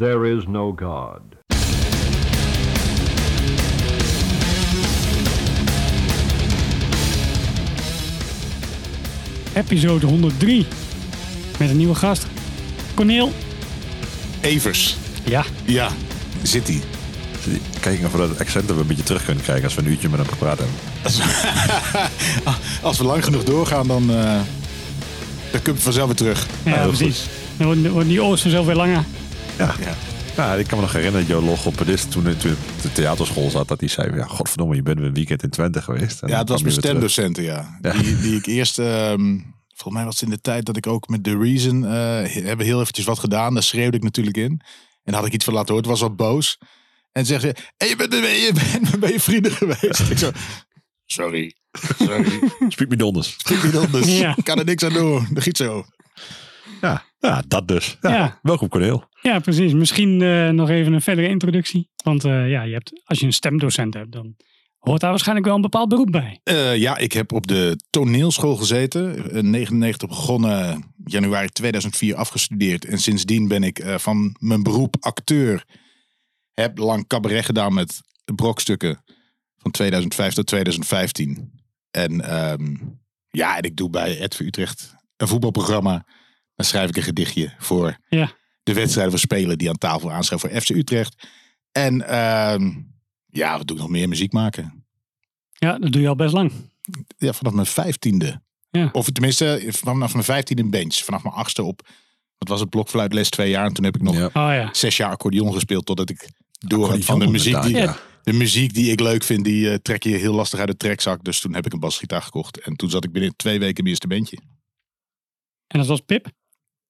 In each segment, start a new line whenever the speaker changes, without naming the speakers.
there is no God.
Episode 103. Met een nieuwe gast. Corneel.
Evers.
Ja.
Ja, zit hij.
Kijk of we dat accent een beetje terug kunnen krijgen als we een uurtje met hem gepraat hebben.
Als we lang genoeg doorgaan, dan, eh dan komt het vanzelf weer terug.
Ja,
heel
precies. Dan wordt- die oors vanzelf weer langer.
Ja.
Ja.
Ja, ik kan me nog herinneren dat Joe Log op dit toen toen ik op de theaterschool zat, dat hij zei, ja, godverdomme, je bent een weekend in Twente geweest. En
Ja, het was mijn stemdocenten, ja.
Ja.
Die, die ik eerst, ehm, volgens mij was het in de tijd dat ik ook met The Reason, eh hebben heel eventjes wat gedaan. Daar schreeuwde ik natuurlijk in. En daar had ik iets van laten horen. Het was wat boos. En zegt ze, hey, je bent, je bent bij je vrienden geweest. ik zo, sorry, sorry.
Speak me donders.
Ja.
Ik kan er niks aan doen. Dat giet zo.
Ja, ja, dat dus. Ja,
Ja.
Welkom Corneel.
Ja, precies. Misschien eh, nog even een verdere introductie. Want eh, ja, je hebt, als je een stemdocent hebt, dan hoort daar waarschijnlijk wel een bepaald beroep bij.
Eh, ja, ik heb op de toneelschool gezeten. In 99 begonnen, januari 2004 afgestudeerd. En sindsdien ben ik van mijn beroep acteur. Heb lang cabaret gedaan met brokstukken van 2005 tot 2015. En ehm, ja, en ik doe bij Edve Utrecht een voetbalprogramma. Dan schrijf ik een gedichtje voor
Ja.
De wedstrijden van spelen die aan tafel aanschrijven voor FC Utrecht. En ehm, ja, wat doe ik nog meer? Muziek maken.
Ja, dat doe je al best lang.
Ja, vanaf mijn vijftiende.
Ja.
Of tenminste, vanaf mijn vijftiende in bench. Vanaf mijn achtste op, wat was het, blokfluitles twee jaar. En toen heb ik nog
Ja.
Oh ja.
zes jaar accordeon gespeeld. Totdat ik door had van de muziek, die, de muziek die ik leuk vind, die eh, trek je heel lastig uit de trekzak. Dus toen heb ik een basgitaar gekocht. En toen zat ik binnen twee weken in mijn eerste bandje.
En dat was Pip.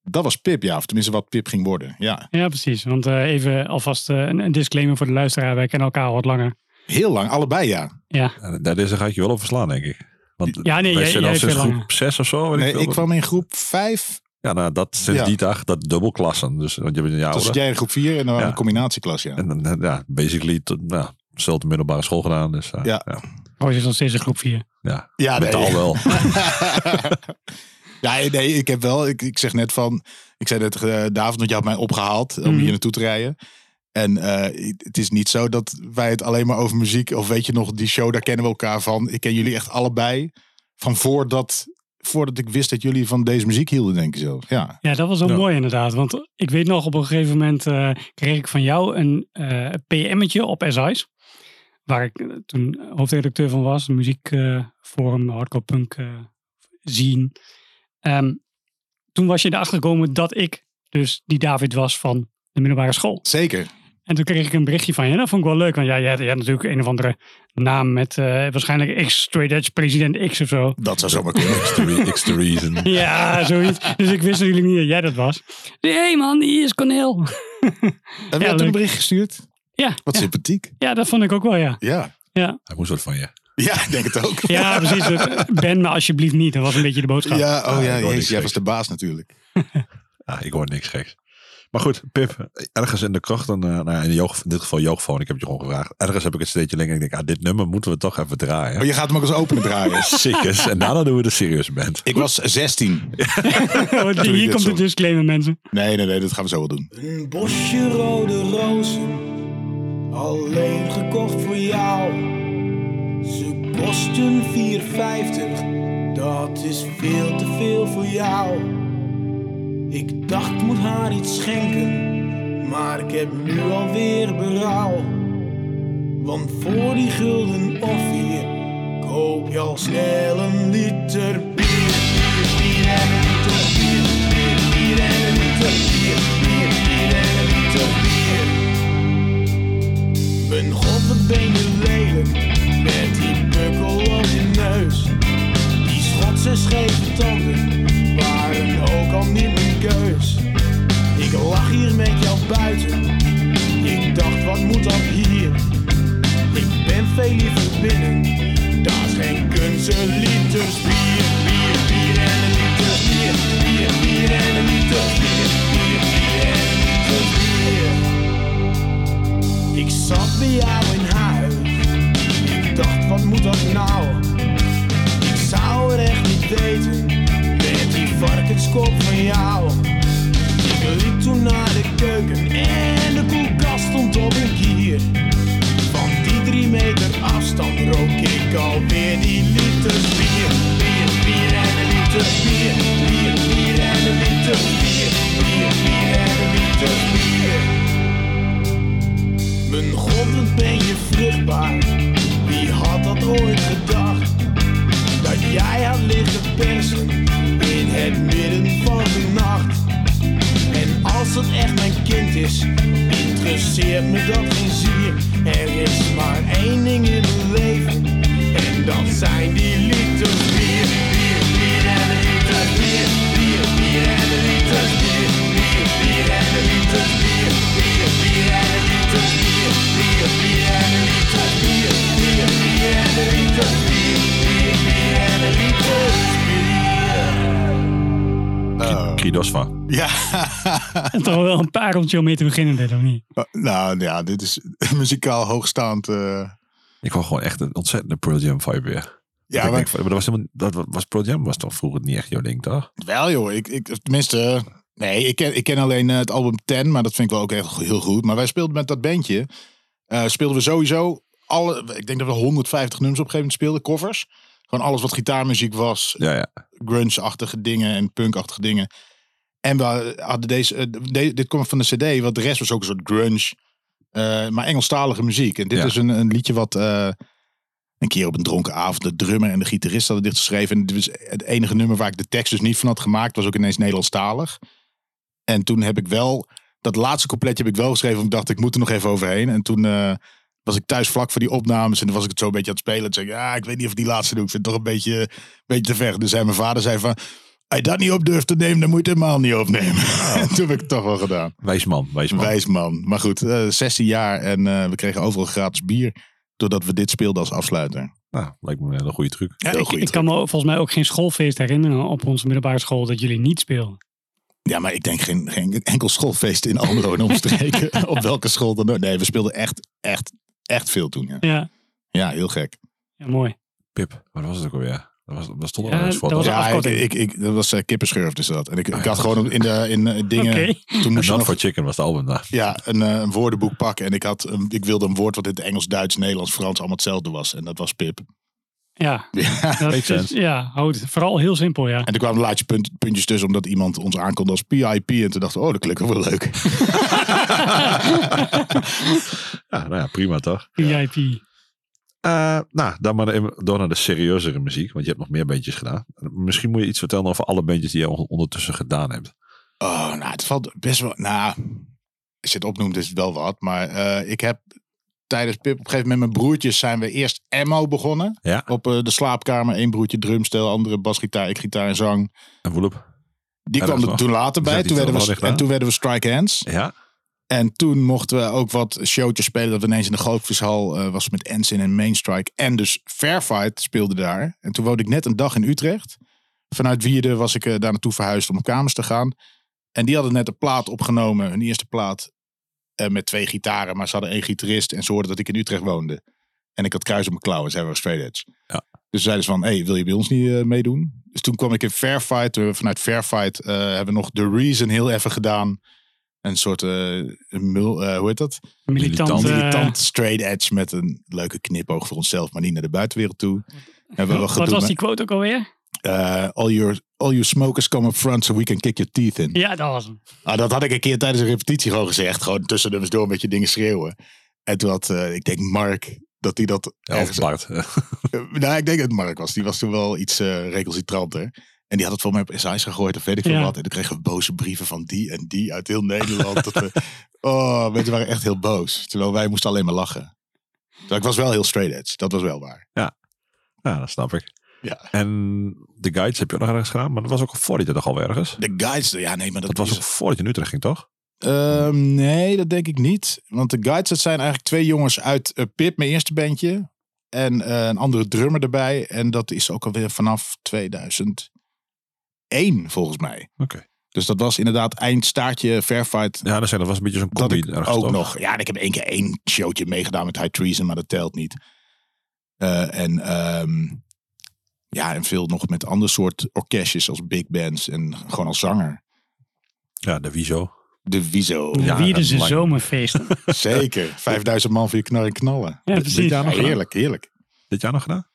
Dat was Pip, ja. Of tenminste wat Pip ging worden. Ja,
Ja, precies. Want eh, even alvast eh, een, een disclaimer voor de luisteraar. Wij kennen elkaar al wat langer.
heel lang. Allebei, ja.
Ja,
Daar deze ga ik je wel over slaan, denk ik. Want
Ja, nee,
wij
jij-
zijn
jij
al sinds
veel langer.
groep 6 of zo. weet
Nee,
veel.
ik kwam in groep vijf.
Ja, nou, dat sinds
Ja.
die dag, dat dubbelklassen. Dus want je bent een jaar ouder.
jij in groep vier en dan
Ja.
een combinatieklas, ja.
En dan, eh, ja, basically, tot, nou, dezelfde middelbare school gedaan. Dus uh,
Ja.
ja.
oh, je zit nog steeds in groep 4.
ja.
Ja, nee.
Wel.
ja, nee, ik heb wel. Ik, ik zeg net van. Ik zei net, eh, David, want je had mij opgehaald om
Mhm.
hier naartoe te rijden. En eh, het is niet zo dat wij het alleen maar over muziek. Of weet je nog, die show, daar kennen we elkaar van. Ik ken jullie echt allebei. Van voordat, voordat ik wist dat jullie van deze muziek hielden, denk ik zelf. Ja.
Ja, dat was
Ja.
mooi inderdaad. Want ik weet nog, op een gegeven moment eh, kreeg ik van jou een eh PM'tje op SI's. Waar ik eh, toen hoofdredacteur van was. Een muziekforum, hardcore punk eh zien. Ehm, toen was je erachter gekomen dat ik dus die David was van de middelbare school.
Zeker.
En toen kreeg ik een berichtje van je. Dat vond ik wel leuk. Want ja, je had, je had natuurlijk een of andere naam met eh, waarschijnlijk X, Straight Edge, president X of zo.
Dat zou zomaar kunnen.
X the, re- X the reason.
Ja, zoiets. Dus ik wist natuurlijk niet dat jij dat was. Hé hey man, hier is Cornel.
Heb je
Ja,
toen een bericht gestuurd?
Ja,
Wat
ja.
sympathiek.
ja, dat vond ik ook wel, ja.
Ja.
Ja,
Hij moest wat van je.
Ja, ik denk het ook.
ja precies. Ben me alsjeblieft niet. Dat was een beetje de boodschap.
Ja, oh
Ah,
ja,
hoor
jezus, jij was de baas natuurlijk.
Ja, ik hoor niks geks. Maar goed, Pip, ergens in de krocht, en, eh, nou, in, de jeugd, in dit geval jeugdfoon, ik heb het je gewoon gevraagd. Ergens heb ik het steentje en ik denk, ah, dit nummer moeten we toch even draaien.
Maar je gaat hem ook als openen draaien.
Sikkes. En daarna doen we de serieuze band.
Ik was 16.
Want
ik
Hier komt
zo-
de disclaimer, mensen.
Nee, nee, nee, dat gaan we zo wel doen.
Een bosje rode rozen, alleen gekocht voor jou. Ze kosten 4,50, dat is veel te veel voor jou. Ik dacht moet haar iets schenken, maar ik heb nu alweer berouw. Want voor die gulden of vier koop je al snel een liter bier. Bier, bier en een liter bier. Bier, bier en een liter bier. Bier, bier en een liter bier. Mijn god, wat ben je lelijk met die pukkel op je neus. Die Schotse scheve tanden waren ook al niet mijn keus. Ik lag hier met jou buiten. Ik dacht, wat moet dat hier? Ik ben veel liever binnen. Geen kunst, een liters. Bier, bier en een liter bier. Bier, bier en een liter bier. Bier, bier en een liter bier. Ik zat bij jou in huis dacht, wat moet dat nou? Ik zou er echt niet weten, met die varkenskop van jou. Ik liep toen naar de keuken en de koelkast stond op een kier. Van die drie meter afstand rook ik alweer die liter bier. Bier, bier en een liter bier. Bier, bier en een liter bier. Bier, bier en een liter bier. Mijn god, ben je vruchtbaar had dat ooit gedacht? Dat jij had liggen persen in het midden van de nacht. En als het echt mijn kind is, interesseert me dat geen zier. Er is maar één ding in mijn leven, en dat zijn die liters bier. Bier, bier en een liter bier. Bier, bier en een liter bier. Bier, bier en liter bier.
Kridosva.
Ja.
En toch wel een pareltje om mee te beginnen, dit of niet?
nou ja, dit is muzikaal hoogstaand. eh.
Ik wou gewoon echt een ontzettende Pearl Jam vibe weer.
ja, maar
denk, van, maar dat was helemaal, dat was Pearl Jam was toch vroeger niet echt jouw ding, toch?
wel joh. Ik, ik, tenminste, nee, ik ken, ik ken alleen eh, het album Ten, maar dat vind ik wel ook echt heel goed. Maar wij speelden met dat bandje, eh, speelden we sowieso alle, ik denk dat we 150 nummers op een gegeven moment speelden, covers. Gewoon alles wat gitaarmuziek was,
Ja, ja.
grunge-achtige dingen en punk-achtige dingen. En we hadden deze, eh, de- dit komt van de CD, want de rest was ook een soort grunge, eh, maar Engelstalige muziek. En dit
Ja.
is een, een liedje wat een keer op een dronken avond de drummer en de gitarist hadden dit geschreven. En dit was het enige nummer waar ik de tekst dus niet van had gemaakt, was ook ineens Nederlandstalig. En toen heb ik wel, dat laatste coupletje heb ik wel geschreven, want ik dacht ik moet er nog even overheen. En toen eh, was ik thuis vlak voor die opnames en toen was ik het zo een beetje aan het spelen. Toen zei ik, ja, ik weet niet of ik die laatste doe. Ik vind het toch een beetje, beetje te ver. Dus zei mijn vader zei van, als je dat niet op durft te nemen, dan moet je het helemaal niet opnemen. En toen heb ik het toch wel gedaan.
Wijs man, wijs man.
Wijs man. Maar goed, eh 16 jaar en eh, we kregen overal gratis bier. Doordat we dit speelden als afsluiter.
Nou, lijkt me een hele goede truc.
Ja,
ik kan me volgens mij ook geen schoolfeest herinneren op onze middelbare school dat jullie niet speelden.
Ja, maar ik denk geen, geen enkel schoolfeest in Almelo en omstreken. op welke school dan ook. Nee, we speelden echt, echt, echt veel toen. Ja,
Ja,
ja heel gek.
ja mooi.
Pip, wat was het ook alweer? Dat, was, dat stond
Ja,
er eens voor.
dat was
toch?
een
Ja, ik, ik, ik, dat was uh, kippenschurf dus dat. En ik, ik
ja,
had gewoon in de in, eh, dingen...
Oké.
Toen moest je
Not
nog
for Chicken was de album daar.
ja, een, eh, een woordenboek pakken. En ik, had, een- ik wilde een woord wat in het Engels, Duits, Nederlands, Frans allemaal hetzelfde was. En dat was pip.
Ja,
Ja.
dat
Makes
is,
sense.
ja houdt vooral heel simpel, ja.
En toen kwamen laatje punt, puntjes tussen omdat iemand ons aankonde als PIP. En toen dachten we, oh, dat klinkt wel leuk.
Ja, nou ja, prima toch?
VIP.
Eh, nou, dan maar even door naar de serieuzere muziek. Want je hebt nog meer bandjes gedaan. Misschien moet je iets vertellen over alle bandjes die je on- ondertussen gedaan hebt.
Oh, nou, het valt best wel. Nou, als je het opnoemt, is het wel wat. Maar eh, ik heb tijdens Pip op een gegeven moment met mijn broertjes zijn we eerst Emmo begonnen.
Ja.
Op eh, de slaapkamer. Eén broertje drumstel, andere basgitaar, ik gitaar en zang.
En Woelop?
Die kwam er toen later bij. Toen werden, we, en toen werden we Strike Hands.
Ja.
En toen mochten we ook wat showtjes spelen. Dat we ineens in de Gootvishal eh was met Ensign en Mainstrike. En dus Fairfight speelde daar. En toen woonde ik net een dag in Utrecht. Vanuit Wierde was ik eh, daar naartoe verhuisd om op kamers te gaan. En die hadden net een plaat opgenomen. Hun eerste plaat. Eh, met twee gitaren. Maar ze hadden één gitarist. En ze hoorden dat ik in Utrecht woonde. En ik had kruis op mijn klauwen. Zij waren straight edge.
Ja.
Dus zeiden ze van, hey, wil je bij ons niet eh, meedoen? Dus toen kwam ik in Fairfight. Eh, vanuit Fairfight eh, hebben we nog The Reason heel even gedaan. Een soort, eh, een mul, eh, hoe heet dat?
Militant.
Militant,
militant straight edge met een leuke knipoog voor onszelf, maar niet naar de buitenwereld toe. Hebben we wel
wat was die quote ook alweer?
Eh, all, your, all your smokers come up front so we can kick your teeth in.
Ja, dat was hem.
Ah, dat had ik een keer tijdens een repetitie gewoon gezegd. Gewoon tussen nummers door een beetje dingen schreeuwen. En toen had, eh, ik denk Mark, dat hij dat
Ja, of
ergens...
Bart.
Eh, nou, ik denk dat het Mark was. Die was toen wel iets eh recalcitranter. En die had het voor mij op SI's gegooid of weet ik veel
Ja.
wat. En toen kregen we boze brieven van die en die uit heel Nederland. dat we, oh, mensen waren echt heel boos. Terwijl wij moesten alleen maar lachen. Terwijl ik was wel heel straight edge. Dat was wel waar.
Ja, dat snap ik.
Ja.
En de guides heb je ook nog ergens gedaan. Maar dat was ook voordat je er al ergens.
De guides, ja nee, maar dat,
Dat was ook voordat je in Utrecht ging, toch?
Ehm, nee, dat denk ik niet. Want de guides, dat zijn eigenlijk twee jongens uit eh, Pip, mijn eerste bandje. En eh, een andere drummer erbij. En dat is ook alweer vanaf 2001, volgens mij.
Oké.
Dus dat was inderdaad eindstaartje Fairfight.
Ja, dat, zijn, dat was een beetje zo'n
Dat
combi.
ik
ergens,
ook
toch?
nog. Ja, ik heb één keer één showtje meegedaan met High Treason, maar dat telt niet. Eh, en ehm, ja, en veel nog met andere soort orkestjes als big bands en gewoon als zanger.
Ja, de Wieso.
De Wieso.
Ja,
Wie
dat
ze
lang.
zomerfeesten.
Zeker. 5000 man voor je knar en knallen.
Ja,
Dit
precies.
jaar nog?
Heerlijk, heerlijk.
Dit jaar nog gedaan?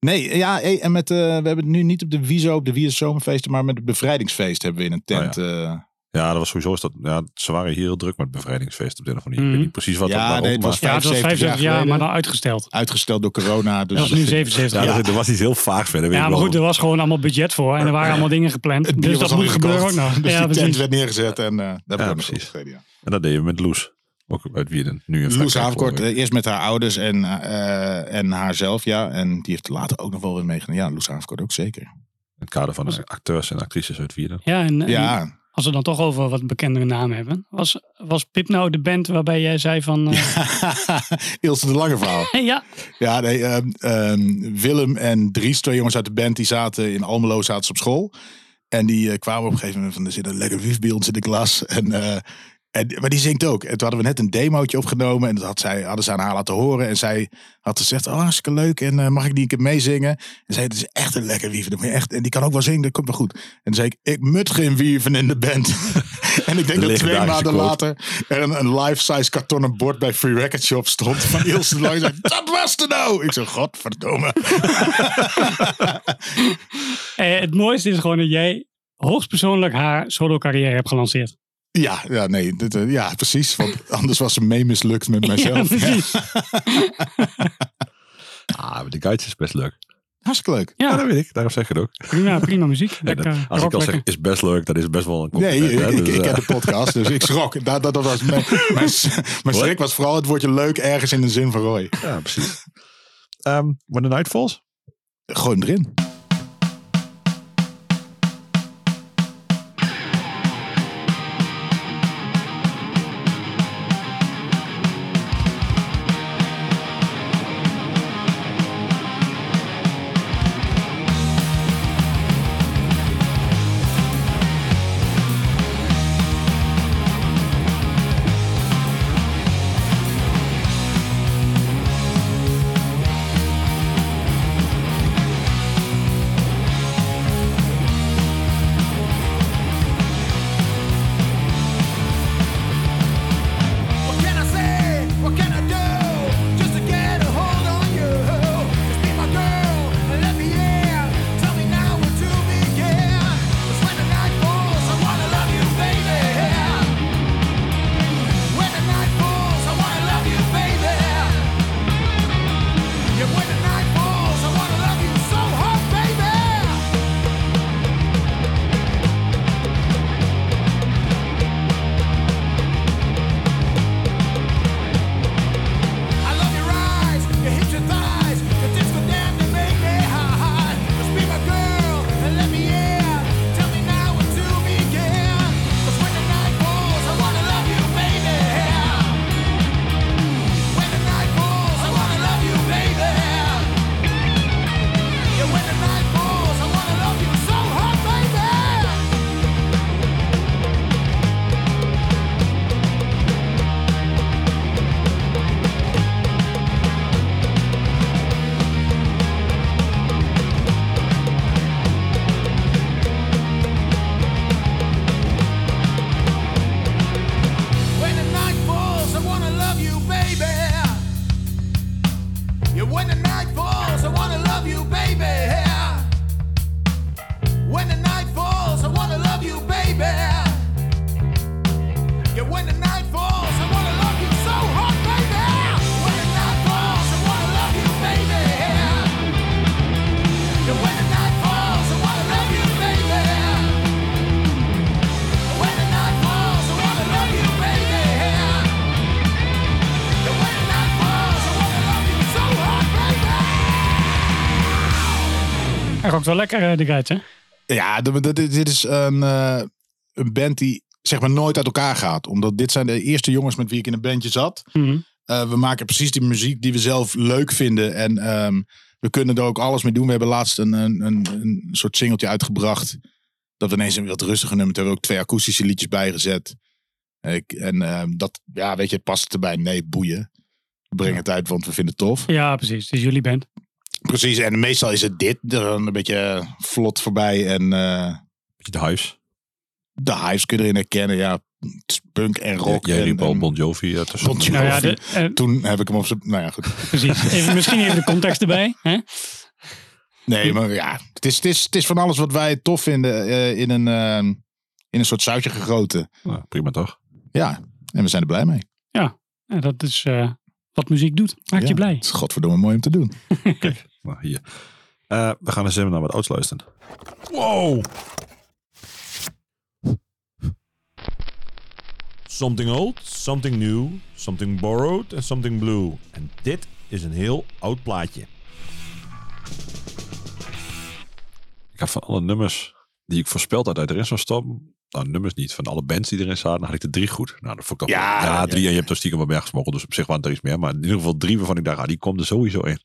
Nee, ja, eh, en met, eh, we hebben het nu niet op de Wieso, op de Wies Zomerfeesten, maar met het bevrijdingsfeest hebben we in een tent. eh,
Ja, dat was sowieso. Is dat, ja, ze waren hier heel druk met het bevrijdingsfeest op de een of andere manier. Ik weet
Mhm.
niet precies wat
Ja,
dat waarom,
nee, het was
maar-
Ja, het was
75
75
jaar
jaar, maar dan uitgesteld.
uitgesteld door corona. Dus
Dat is nu 77
ja,
jaar.
er- er was iets heel vaags verder. weet
Ja, maar
wel.
goed, er was gewoon allemaal budget voor. En er waren allemaal dingen gepland. Dus
was
dat moet gebeuren ook nog.
Dus
Ja,
die tent werd neergezet en eh ik
Ja, precies.
ja.
En dat deed je met Loes. Ook uit Wierden. Nu een
Loes Havenkort, eh, eerst met haar ouders en, eh en haarzelf, ja. En die heeft later ook nog wel weer meegenomen. Ja, Loes Havenkort ook zeker.
In het kader van de acteurs en actrices uit Wierden.
Ja, en, en
Ja,
als we dan toch over wat bekendere namen hebben. Was, was Pip nou de band waarbij jij zei van... eh,
Ilse de Lange verhaal.
ja,
Ja, nee, ehm, ehm, Willem en Dries, twee jongens uit de band, die zaten in Almelo zaten ze op school. En die eh, kwamen op een gegeven moment van, er zit een lekker wief bij ons in de klas. En, eh, en, maar die zingt ook. En toen hadden we net een demootje opgenomen en dat had zij, hadden ze aan haar laten horen. En zij had gezegd, oh hartstikke leuk en eh, mag ik die een keer meezingen? En zei, het is echt een lekker wieven. Dat moet je echt, en die kan ook wel zingen, dat komt wel goed. En toen zei ik, ik mut geen wieven in de band. en ik denk
De
dat twee maanden
quote.
later er een, een life-size kartonnen bord bij Free Record Shop stond van Ilse de Lange. Zei, dat was er nou! Ik zei, godverdomme.
eh, het mooiste is gewoon dat jij hoogstpersoonlijk haar solo carrière hebt gelanceerd.
Ja, ja, nee, dit, eh, ja, precies. Want anders was ze mee mislukt met mijzelf. Ja,
precies.
Ah, maar de guides is best leuk.
Hartstikke leuk.
Ja,
Ja,
dat weet ik. Daarom zeg ik het ook.
prima, prima muziek. Lekker,
dat- als ik al zeg, is best leuk, dat is best wel een
Nee,
compliment. hè,
ik,
dus,
ik
eh,
ken de podcast, dus ik schrok. Dat, dat, dat was mijn, mijn, mijn schrik was vooral het woordje leuk ergens in de zin van Roy.
Ja, precies. Ehm When the Night Falls?
Gooi hem erin.
Rookt wel lekker, eh, de guides, hè?
Ja, dit, is een, eh, een band die zeg maar nooit uit elkaar gaat. Omdat dit zijn de eerste jongens met wie ik in een bandje zat.
Mhm.
Eh, we maken precies die muziek die we zelf leuk vinden. En ehm, we kunnen er ook alles mee doen. We hebben laatst een, een, een, een soort singeltje uitgebracht. Dat we ineens een wat rustiger nummer. Hebben we ook twee akoestische liedjes bijgezet. Ik, en ehm, dat, ja, weet je, het past erbij. Nee, boeien. We brengen het uit, want we vinden het tof.
Ja, precies. Het is jullie band.
Precies, en meestal is het dit. Dan een beetje vlot voorbij. En eh,
Beetje de huis.
de hives kun je erin herkennen. Ja, punk en rock.
Jij
en,
riep al
en-
Bon Jovi eh, tussen.
Bon Jovi.
Nou ja, de, eh,
Toen heb ik hem op zijn... Nou ja, goed.
precies. Even, misschien even de context erbij. Hè?
Nee, maar ja, het is, het is, het is van alles wat wij tof vinden eh, in, een, eh, in een soort zoutje gegoten.
Nou, prima toch?
Ja, en we zijn er blij mee.
Ja, dat is eh, wat muziek doet. Maakt
Ja,
je blij.
Het is godverdomme mooi om te doen.
Nou, hier. Eh, we gaan eens even naar wat ouds luisteren. Wow!
Something old, something new, something borrowed en something blue. En dit is een heel oud plaatje.
Ik had van alle nummers die ik voorspeld had uit erin zou stoppen. Nou, nummers niet. Van alle bands die erin zaten, had ik er drie goed. Nou, dat vond ik
Ja,
ja,
ja,
drie. En je hebt er stiekem wat bij gesmokkeld. Dus op zich waren er iets meer. Maar in ieder geval drie waarvan ik dacht, ah, die komt er sowieso in.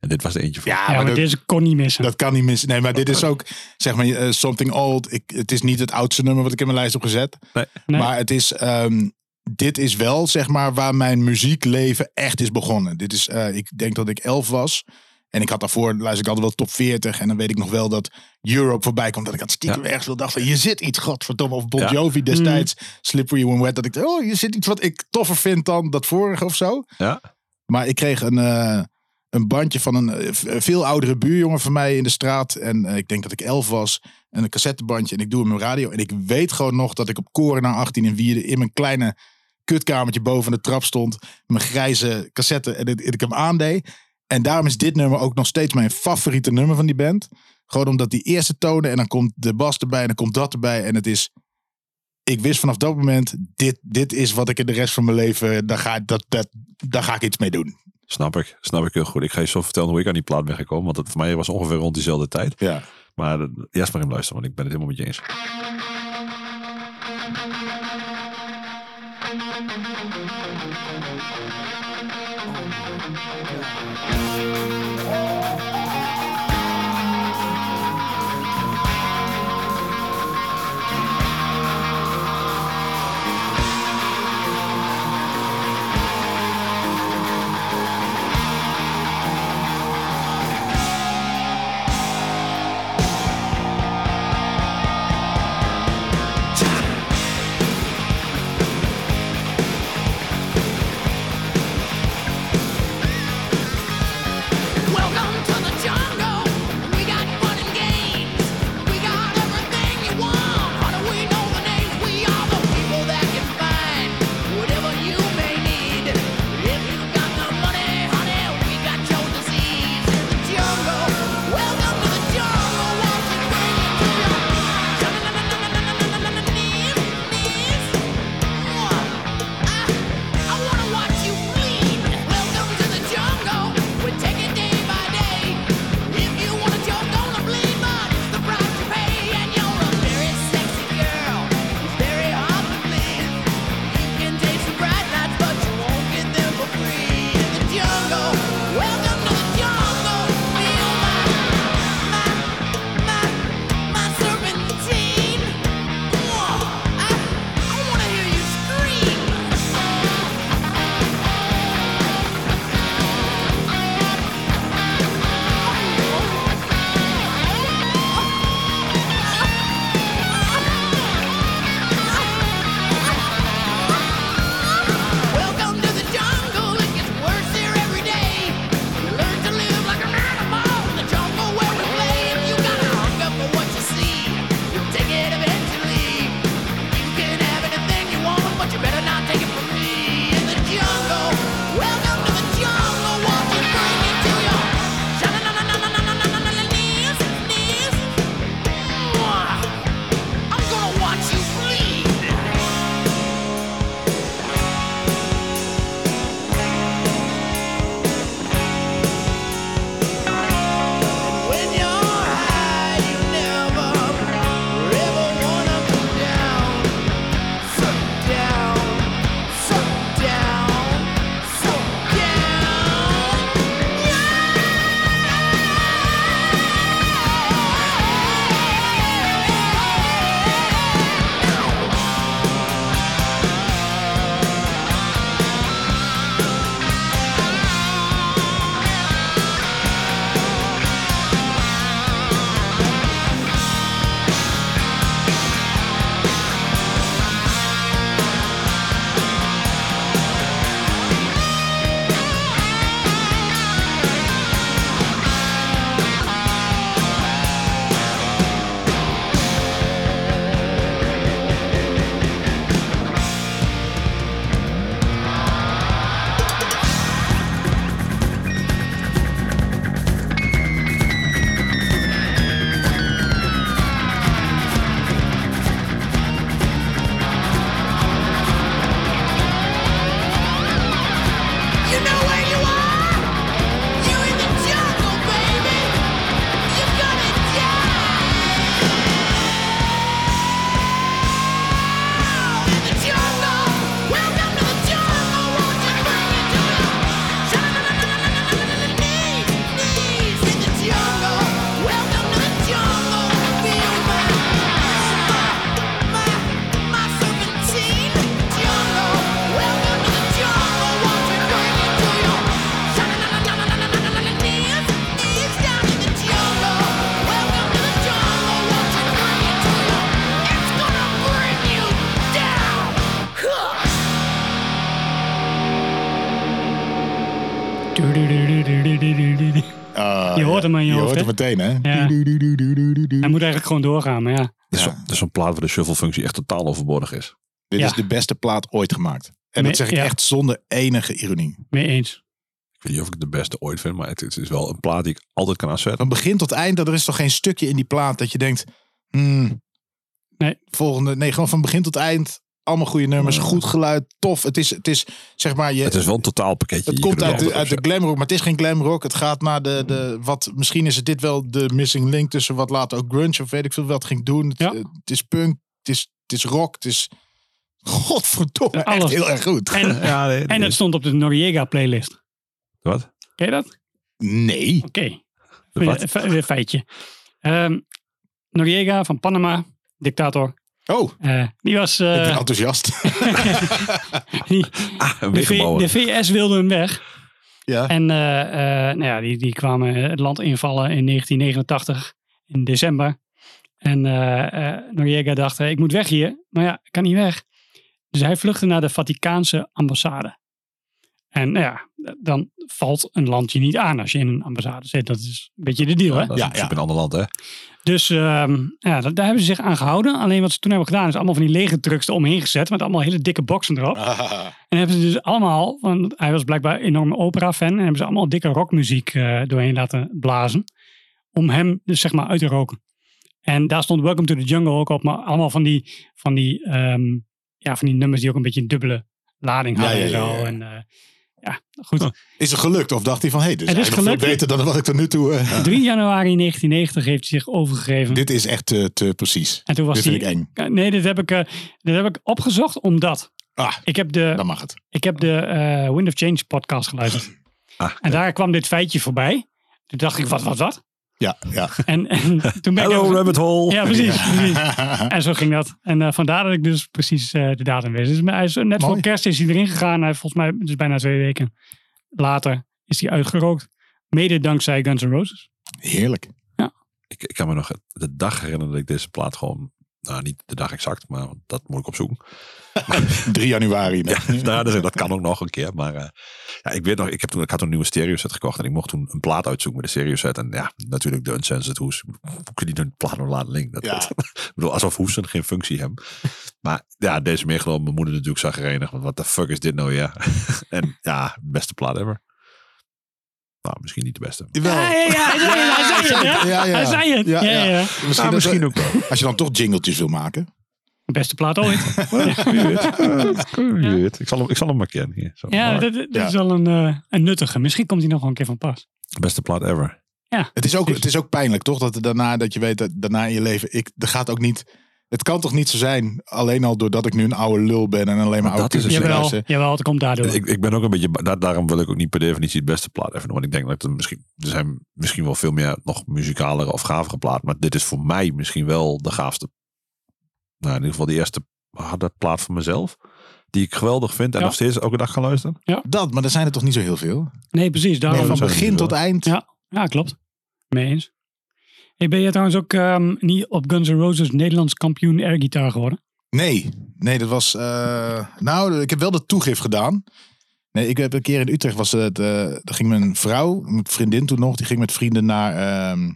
En dit was er eentje van.
Ja,
Ja,
maar
maar
dat,
deze kon niet missen.
dat kan niet missen. Nee, maar dit is ook, zeg maar, eh, Something Old. Ik, het is niet het oudste nummer wat ik in mijn lijst heb gezet.
Nee.
Maar het is, ehm, dit is wel, zeg maar, waar mijn muziekleven echt is begonnen. Dit is, eh, ik denk dat ik elf was. En ik had daarvoor, luister ik altijd wel top 40. En dan weet ik nog wel dat Europe voorbij komt. Dat ik had stiekem
Ja.
ergens wel dacht van, hier zit iets, godverdomme. Of Bon
Ja.
Jovi destijds, Slippery When Wet. Dat ik oh, hier zit iets wat ik toffer vind dan dat vorige of zo.
Ja?
Maar ik kreeg een, eh, een bandje van een eh, v- veel oudere buurjongen van mij in de straat. En eh, ik denk dat ik elf was. En een cassettebandje. En ik doe hem op radio. En ik weet gewoon nog dat ik op Koren na 18 in Wierde in mijn kleine kutkamertje boven de trap stond. Mijn grijze cassette. En ik, ik hem aandeed. En daarom is dit nummer ook nog steeds mijn favoriete nummer van die band. Gewoon omdat die eerste tonen en dan komt de bas erbij en dan komt dat erbij. En het is... Ik wist vanaf dat moment, dit, dit is wat ik in de rest van mijn leven, daar ga, dat, dat, daar ga ik iets mee doen.
Snap ik. Snap ik heel goed. Ik ga je zo vertellen hoe ik aan die plaat ben gekomen. Want het voor mij was ongeveer rond diezelfde tijd.
Ja.
Maar eh, eerst maar in luisteren, want ik ben het helemaal met je eens.
Hem aan je
Je
hoofd,
hoort hem meteen, hè?
Ja. Hij moet eigenlijk gewoon doorgaan, maar ja.
Dit is
Ja.
is zo'n plaat waar de shuffle-functie echt totaal overbodig is.
Dit
Ja.
is de beste plaat ooit gemaakt. En dat zeg ik
ja.
echt zonder enige ironie.
Mee eens.
Ik weet niet of ik het de beste ooit vind, maar het, het is wel een plaat die ik altijd kan aanzetten.
Van begin tot eind, er is toch geen stukje in die plaat dat je denkt... Hmm,
Nee.
Volgende, nee, gewoon van begin tot eind. Allemaal goede nummers, goed geluid, tof. Het is, het is zeg maar, je,
Het is wel een totaalpakketje.
Het komt uit de, uit de
op
glam rock, maar het is geen glam rock. Het gaat naar de, de wat, misschien is het dit wel de missing link tussen wat later ook grunge of weet ik veel wat ging doen. Het,
Ja.
eh, het is punk, het is, het is rock, het is godverdomme echt
Alles.
heel erg goed.
En.
Ja, nee,
en het stond op de Noriega playlist.
Wat?
Ken je dat?
Nee.
Oké. Fe- Feitje. Ehm, Noriega van Panama, dictator.
Oh,
Eh, die was... eh,
ik ben enthousiast.
die-
Ah,
de, V- de VS wilde hem weg.
ja.
En eh, eh, nou ja, die, die kwamen het land invallen in 1989, in december. En eh eh, Noriega dacht, eh, ik moet weg hier. Maar ja, ik kan niet weg. Dus hij vluchtte naar de Vaticaanse ambassade. En nou ja, dan valt een land je niet aan als je in een ambassade zit. Dat is een beetje de deal, hè?
Dat is
Ja,
in principe
ja.
een ander land, hè?
Dus ehm, ja, daar, daar hebben ze zich aan gehouden. Alleen wat ze toen hebben gedaan, is allemaal van die lege trucks eromheen gezet. Met allemaal hele dikke boxen erop.
Ah,
En hebben ze dus allemaal, want hij was blijkbaar een enorme opera-fan. En hebben ze allemaal dikke rockmuziek eh, doorheen laten blazen. Om hem dus zeg maar uit te roken. En daar stond Welcome to the Jungle ook op. Maar allemaal van die, van die, ehm, ja, van die nummers die ook een beetje een dubbele lading hadden
ja,
en
ja,
zo.
ja.
En eh, ja, goed.
is het gelukt? Of dacht hij van, hé, hey, dit is,
Het is
veel beter dan wat ik tot nu toe... eh,
3 januari 1990 heeft hij zich overgegeven.
Dit is echt te, te precies.
en toen was
Dit vind ik eng.
Nee, dit heb ik, eh, dit heb ik opgezocht omdat
Ah,
ik heb de,
dan mag het.
ik heb de eh, Wind of Change podcast geluisterd.
Ah,
En daar kwam dit feitje voorbij. Toen dacht ik, wat, wat, wat?
Ja, ja.
En, en toen ben ik...
Hello, rabbit hole.
Ja, precies. precies. En zo ging dat. En eh, vandaar dat ik dus precies eh, de datum wist. Dus hij is, net voor kerst is hij erin gegaan. Hij, volgens mij, dus bijna twee weken later, is hij uitgerookt. Mede dankzij Guns N' Roses.
Heerlijk.
Ik, ik kan me nog de dag herinneren dat ik deze plaat gewoon... Nou, niet de dag exact, maar dat moet ik opzoeken.
3 januari.
Ja, nou, dus dat kan ook nog een keer. Maar eh, ja, ik weet nog, ik, heb toen, ik had toen een nieuwe stereo set gekocht. En ik mocht toen een plaat uitzoeken met de stereo set. En ja, natuurlijk de Uncensored Hoes. Hoe kun je die een plaat nog laten linken? Dat,
Ja.
dat- ik bedoel, alsof hoesten geen functie hebben. Maar ja, deze meegenomen. Mijn moeder natuurlijk zag erenig. Want wat de fuck is dit nou, ja? en ja, beste plaat ever. Nou, misschien niet de beste.
Ja, ja, ja, hij zei het, hij zei het?
Ja, ja.
Hij zei het.
Ja,
Ja,
ja.
ja, ja.
Misschien,
Nou, misschien ook wel.
Als je dan toch jingletjes wil maken.
Beste plaat ooit.
Wie weet. Ik zal hem, ik zal hem markeren hier. Zo.
Ja,
Maar
dat, dat
Ja.
is wel een, eh, een nuttige. Misschien komt hij nog wel een keer van pas.
Beste plaat ever.
Het is ook, het is ook pijnlijk, toch? Dat er daarna, dat je weet dat daarna in je leven, ik, er gaat ook niet. Het kan toch niet zo zijn, alleen al doordat ik nu een oude lul ben en alleen maar
Maar
oude
dat is het.
kukkers
Jawel,
luister.
jawel, het komt daardoor.
Ik, ik ben ook een beetje, daar, daarom wil ik ook niet per definitie het beste plaat even doen. Want ik denk dat er misschien, er zijn misschien wel veel meer nog muzikalere of gavere plaat. Maar dit is voor mij misschien wel de gaafste. Nou, in ieder geval de eerste harde plaat van mezelf. Die ik geweldig vind en
Ja.
nog steeds elke dag kan luisteren.
Dat, maar er zijn er toch niet zo heel veel?
Nee, precies. Daarom.
Nee, van begin tot eind.
Ja. Ja, klopt. Mee eens. Hey, ben je trouwens ook ehm, niet op Guns N' Roses Nederlands kampioen airgitaar geworden?
Nee, nee, dat was. eh, nou, ik heb wel de toegift gedaan. Nee, ik heb een keer in Utrecht was het. eh daar ging mijn vrouw, mijn vriendin toen nog, die ging met vrienden naar ehm,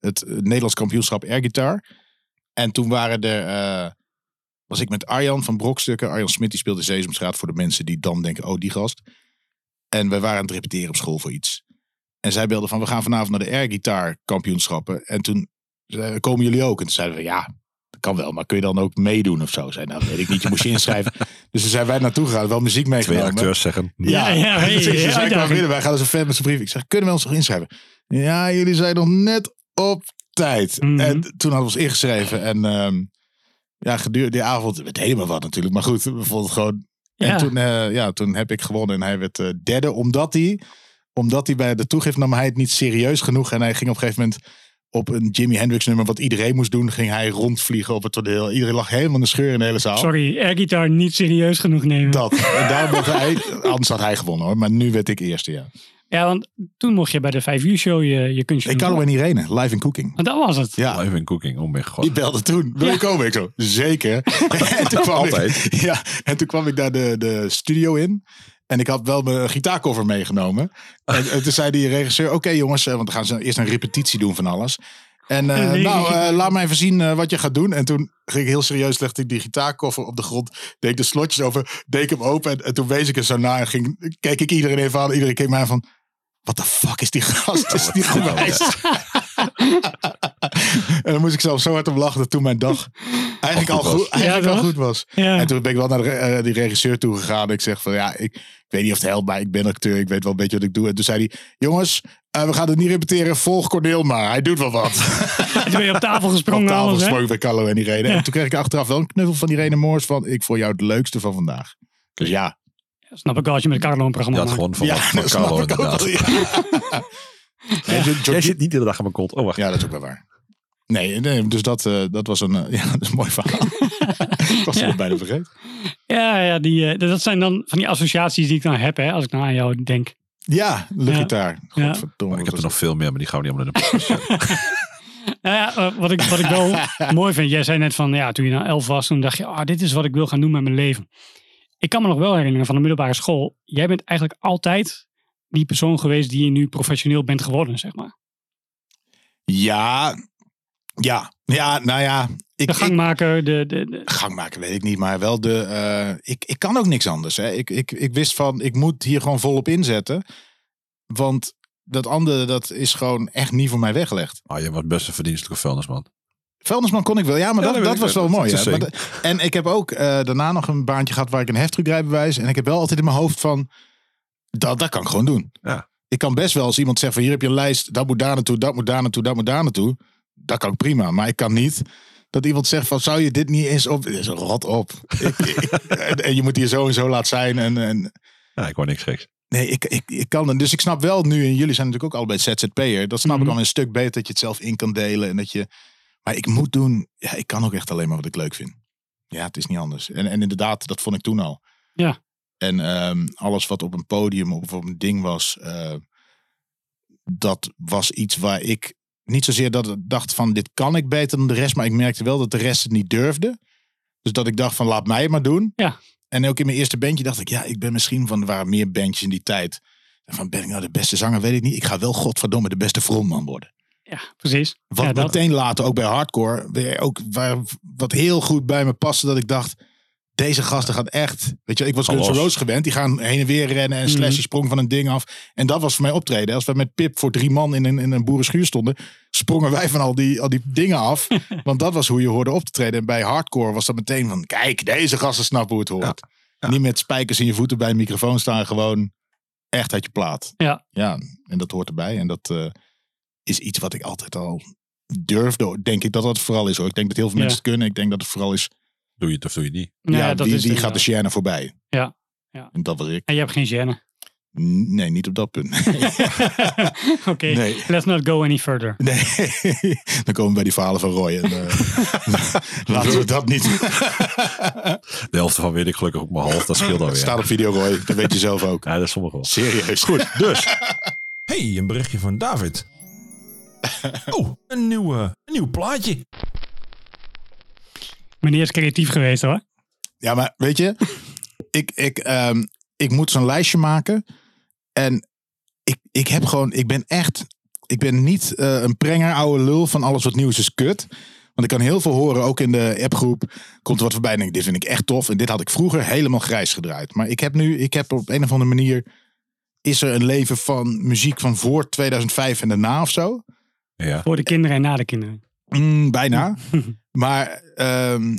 het Nederlands kampioenschap airgitaar. En toen waren er. eh, was ik met Arjan van Brokstukken. Arjan Smit die speelde Sesamstraat voor de mensen die dan denken: oh, die gast. En we waren aan het repeteren op school voor iets. En zij belde van: we gaan vanavond naar de airgitaar kampioenschappen. En toen komen jullie ook? En toen zeiden we: ja, dat kan wel, maar kun je dan ook meedoen of zo? Zei, nou, weet ik niet, je moest je inschrijven. dus toen zijn wij naartoe gegaan, wel muziek
Twee
meegenomen.
acteurs zeggen.
Ja, ja, hey,
Dus binnen, wij gaan dus een fan met zijn brief. Ik zeg, kunnen we ons nog inschrijven? Ja, jullie zijn nog net op tijd.
Mhm.
En toen hadden we ons ingeschreven. En ehm, ja, gedurende die avond, het helemaal wat natuurlijk. Maar goed, we vonden het gewoon...
Ja.
En toen, eh, ja, toen heb ik gewonnen en hij werd eh, derde. Omdat hij, omdat hij bij de toegift nam hij het niet serieus genoeg. En hij ging op een gegeven moment op een Jimi Hendrix nummer, wat iedereen moest doen, ging hij rondvliegen op het toneel. Iedereen lag helemaal in de scheur in de hele zaal.
Sorry, airgitaar niet serieus genoeg nemen.
Dat. En daarom hij, anders had hij gewonnen hoor. Maar nu werd ik eerste, ja.
Ja, want toen mocht je bij de 5 uur show je, je kunstje
Ik en Irene, live in cooking.
Want dat was het.
Ja,
Live in cooking. Oh mijn god.
die belde toen. Wil je komen? Ik zo, zeker. en, toen kwam
Altijd.
Ik, ja, en toen kwam ik daar de, de studio in. En ik had wel mijn gitaarcover meegenomen. En, en toen zei die regisseur, oké jongens, eh, want dan gaan ze eerst een repetitie doen van alles. En eh,
Nee.
nou, eh, laat mij even zien wat je gaat doen. En toen ging ik heel serieus, legde ik die gitaarkoffer op de grond. Deed ik de slotjes over, deed ik hem open. En, en toen wees ik er zo naar en ging, keek ik iedereen even aan. Iedereen keek mij aan van, wat de fuck is die gast? Is die gewijs? en dan moest ik zelf zo hard om lachen dat toen mijn dag eigenlijk al
goed was.
eigenlijk
Ja,
al goed was.
Ja.
En toen ben ik wel naar de, eh, die regisseur toe gegaan. Ik zeg van ja, ik, ik weet niet of het helpt, maar ik ben acteur. Ik weet wel een beetje wat ik doe. En toen zei hij, jongens, eh, we gaan het niet repeteren. Volg Corneel maar. Hij doet wel wat.
En toen ben je op tafel
Op
gesprongen.
tafel
alles,
bij Carlo en Irene.
Ja.
En toen kreeg ik achteraf wel een knuffel van Irene Moors van ik vond jou het leukste van vandaag. Dus ja,
Snap ik wel als je met Carlo een programma
had
maakt.
gewoon van,
ja
van
dat
Carlo
snap ik ook
inderdaad.
Ja.
Jij
Georgie-
zit niet de hele dag aan mijn kont. Oh, wacht.
ja, dat is ook wel waar. Nee, nee dus dat, eh, dat was een, eh, ja, dat is een mooi verhaal. ik was het
Ja.
nog bijna vergeten.
Ja, ja die, eh, dat zijn dan van die associaties die ik dan heb, hè, als ik nou aan jou denk.
Ja, luchtgitaar.
Ja.
Godverdomme.
Maar ik heb er nog veel meer, maar die gaan we niet allemaal in de podcast zetten.
Nou ja, wat ik, wat ik wel mooi vind, jij zei net van, ja, toen je nou elf was, toen dacht je, ah, dit is wat ik wil gaan doen met mijn leven. Ik kan me nog wel herinneren van de middelbare school, jij bent eigenlijk altijd die persoon geweest die je nu professioneel bent geworden, zeg maar.
Ja, ja, ja, nou ja. Ik,
De
ik,
gangmaker, de, de, de-
gangmaker weet ik niet, maar wel de. eh, ik, ik kan ook niks anders. Hè. Ik, ik, ik wist van, ik moet hier gewoon volop inzetten. Want dat andere, dat is gewoon echt niet voor mij weggelegd.
Ah, je was best een verdienstelijke vuilnisman.
Vuilnisman kon ik wel, ja, maar
Ja,
dat,
dat
was wel
Dat
mooi. Maar en ik heb ook eh, daarna nog een baantje gehad waar ik een heftruckrijbewijs. En ik heb wel altijd in mijn hoofd van, dat, dat kan ik gewoon doen.
Ja.
Ik kan best wel als iemand zegt van, hier heb je een lijst, dat moet daar naartoe, dat moet daar naartoe, dat moet daar naartoe. Dat kan ik prima, maar ik kan niet dat iemand zegt van, zou je dit niet eens op... Is rot op. Ik- ik- en, je moet hier zo en zo laat zijn. En, en
Ja, ik wou niks geks.
Nee, ik, ik, ik kan het. Dus ik snap wel nu, en jullie zijn natuurlijk ook allebei ZZP'er. Dat snap
Mhm.
ik al een stuk beter dat je het zelf in kan delen. En dat je, maar ik moet doen, ja, ik kan ook echt alleen maar wat ik leuk vind. Ja, het is niet anders. En, en inderdaad, dat vond ik toen al.
Ja.
En ehm, alles wat op een podium of op een ding was, eh, dat was iets waar ik niet zozeer dat ik dacht van dit kan ik beter dan de rest, maar ik merkte wel dat de rest het niet durfde. Dus dat ik dacht van laat mij het maar doen.
Ja.
En ook in mijn eerste bandje dacht ik, ja, ik ben misschien van, er waren meer bandjes in die tijd. En van ben ik nou de beste zanger, weet ik niet. Ik ga wel godverdomme de beste frontman worden.
Ja, precies.
Wat
ja, dat,
meteen later ook bij hardcore, weer ook waar, wat heel goed bij me paste, dat ik dacht, deze gasten gaan echt, weet je, ik was Guns. Roses gewend, die gaan heen en weer rennen en Slash
Mhm.
die sprong van een ding af. En dat was voor mij optreden. Als we met Pip voor drie man in een, in een boerenschuur stonden, sprongen wij van al die, al die dingen af. Want dat was hoe je hoorde op te treden. En bij hardcore was dat meteen van, kijk, deze gasten snappen hoe het hoort.
Ja.
Niet met spijkers in je voeten bij een microfoon staan, gewoon echt uit je plaat.
Ja.
Ja, en dat hoort erbij. En dat eh, is iets wat ik altijd al durfde. Denk ik dat dat het vooral is hoor. Ik denk dat heel veel
Ja.
mensen het kunnen. Ik denk dat het vooral is,
Doe je het of doe je het niet?
ja,
ja,
dat
wie,
is het
gaat de. Sienna voorbij?
Ja. Ja.
En dat was ik.
En je hebt geen gêne.
Nee, niet op dat punt.
Oké,
Nee.
let's not go any further.
Nee, dan komen we bij die verhalen van Roy. En, eh, laten we dat niet doen.
De helft van weet ik gelukkig ook maar half. Dat scheelt alweer.
Staat op video Roy, dat weet je zelf ook.
Ja, dat is sommige wel.
Serieus. Goed, dus.
Hey, een berichtje van David. Oh, een nieuw, een nieuw plaatje.
Meneer is creatief geweest hoor.
Ja, maar weet je, ik, ik, ehm, ik moet zo'n lijstje maken. En ik, ik heb gewoon, ik ben echt, ik ben niet eh, een prenger, oude lul van alles wat nieuws is kut. Want ik kan heel veel horen, ook in de appgroep. Komt er wat voorbij en denk ik, dit vind ik echt tof. En dit had ik vroeger helemaal grijs gedraaid. Maar ik heb nu, ik heb op een of andere manier, is er een leven van muziek van voor 2005 en daarna of zo.
Ja.
Voor de kinderen en na de kinderen.
Mm, bijna. maar ehm,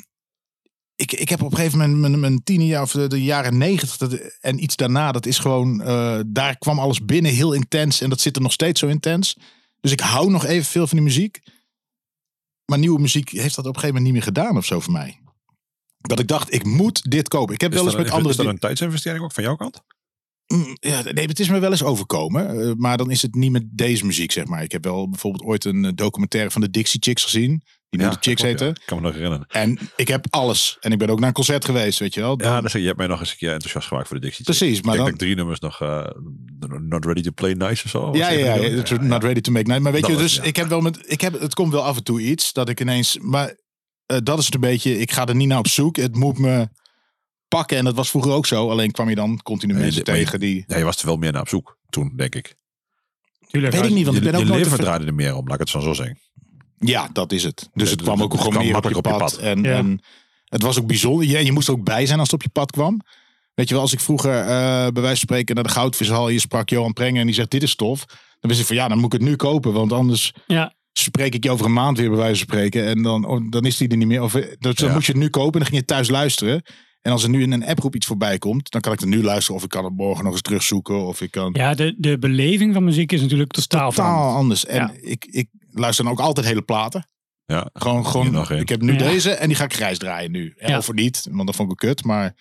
ik, ik heb op een gegeven moment mijn, mijn tien jaar of de, de jaren negentig dat- en iets daarna, dat is gewoon, eh, daar kwam alles binnen heel intens en dat zit er nog steeds zo intens. Dus ik hou nog even veel van die muziek. Maar nieuwe muziek heeft dat op een gegeven moment niet meer gedaan of zo voor mij. Dat ik dacht, ik moet dit kopen. Ik heb
Is
wel eens
dat,
met andere
is dat een tijdsinvestering ook van jouw kant?
Mm, Ja, nee, het is me wel eens overkomen. eh, maar dan is het niet met deze muziek, zeg maar. Ik heb wel bijvoorbeeld ooit een eh, documentaire van de Dixie Chicks gezien. Die nu de Chicks
ja.
heten.
Ik kan me nog herinneren.
En ik heb alles. En ik ben ook naar een concert geweest, weet je wel. Dan-
Ja, dus je hebt mij nog eens een keer enthousiast gemaakt voor de Dixie Chicks.
Precies, maar
ik denk
dan...
dat drie nummers nog... eh, Not Ready to Play Nice of zo.
Ja, ja, ja, not ready to make night. Maar weet
Dat
je, dus
ja.
ik heb wel met, ik heb, het komt wel af en toe iets dat ik ineens, maar dat is het een beetje, ik ga er niet naar op zoek. Het moet me pakken. En dat was vroeger ook zo. Alleen kwam je dan continu
Nee,
mensen
je-
tegen die...
Ja, je was er wel meer naar op zoek toen, denk ik.
Tuurlijk.
Weet ik niet, want ik
je
ben ook
je
nooit...
leven
te-
draaide er meer om, laat ik het zo zo zeggen.
Ja, dat is het. Dus
Ja,
het kwam
het-
ook gewoon meer op je
op je pad.
En,
Ja.
en het was ook bijzonder. Je, je moest er ook bij zijn als het op je pad kwam. Weet je wel, als ik vroeger eh, bij wijze van spreken naar de goudvishal hier sprak Johan Prenger en die zegt dit is tof. Dan wist ik van ja, dan moet ik het nu kopen. Want anders
Ja,
spreek ik je over een maand weer bij wijze van spreken. En dan, oh, dan is die er niet meer. Of, eh, dus dan
Ja.
moet je het nu kopen en dan ging je thuis luisteren. En als er nu in een approep iets voorbij komt, dan kan ik het nu luisteren. Of ik kan het morgen nog eens terugzoeken. Of ik kan...
ja de, de beleving van muziek is natuurlijk totaal,
Totaal anders. En
Ja.
ik, ik luister dan ook altijd hele platen.
Ja,
Gewoon, gewoon
nog
ik heb nu
Ja.
deze en die ga ik grijs draaien nu.
Ja.
Of niet, want dat vond ik kut. Maar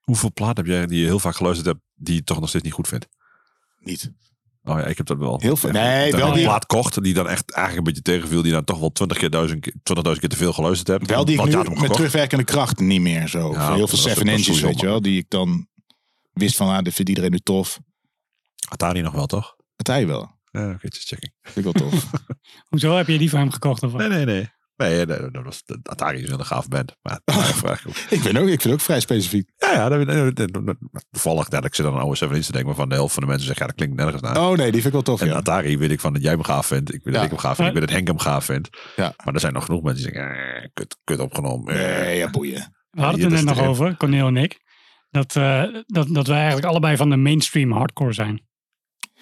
Hoeveel platen heb jij die je heel vaak geluisterd hebt, die je toch nog steeds niet goed vindt?
niet.
Oh ja, ik heb dat wel.
Heel veel- nee,
dat
wel die-
plaat kocht die dan echt eigenlijk een beetje tegenviel, die dan toch wel 20 keer, duizend, keer- 20.000 keer te veel geluisterd hebt.
Wel die ik
Want
nu met terugwerkende kracht niet meer zo.
Ja,
heel veel seven
sowieso
weet je wel. Die ik dan wist van, ah, dit vindt iedereen nu tof.
Atari nog wel, toch?
Partij wel.
Ja, oké, checking.
Vind ik wel tof.
Hoezo heb je die van hem gekocht? Of wat?
Nee, nee, nee. Nee, nee, dat was, Atari is wel een gaaf band. Maar maar ik vraag ook.
ik, ben ook, ik vind het ook vrij specifiek.
Ja, ja, dat, dat, dat- dat- toevallig dat ik zit aan een oude 7 inch te denken, waarvan de helft van de mensen zegt, ja, dat klinkt nergens naar.
Oh nee, die vind ik wel tof,
En
ja.
Atari weet ik van dat jij hem gaaf vindt. Ik weet dat
Ja.
ik hem gaaf vind. Ik weet dat Henk hem gaaf vindt.
Ja.
Maar er zijn nog genoeg mensen die zeggen, eh, kut, kut opgenomen. eh.
Nee, ja, boeien.
We hadden het er
dat
net nog over, Cornel en ik. Dat, eh, dat, dat wij eigenlijk allebei van de mainstream hardcore zijn.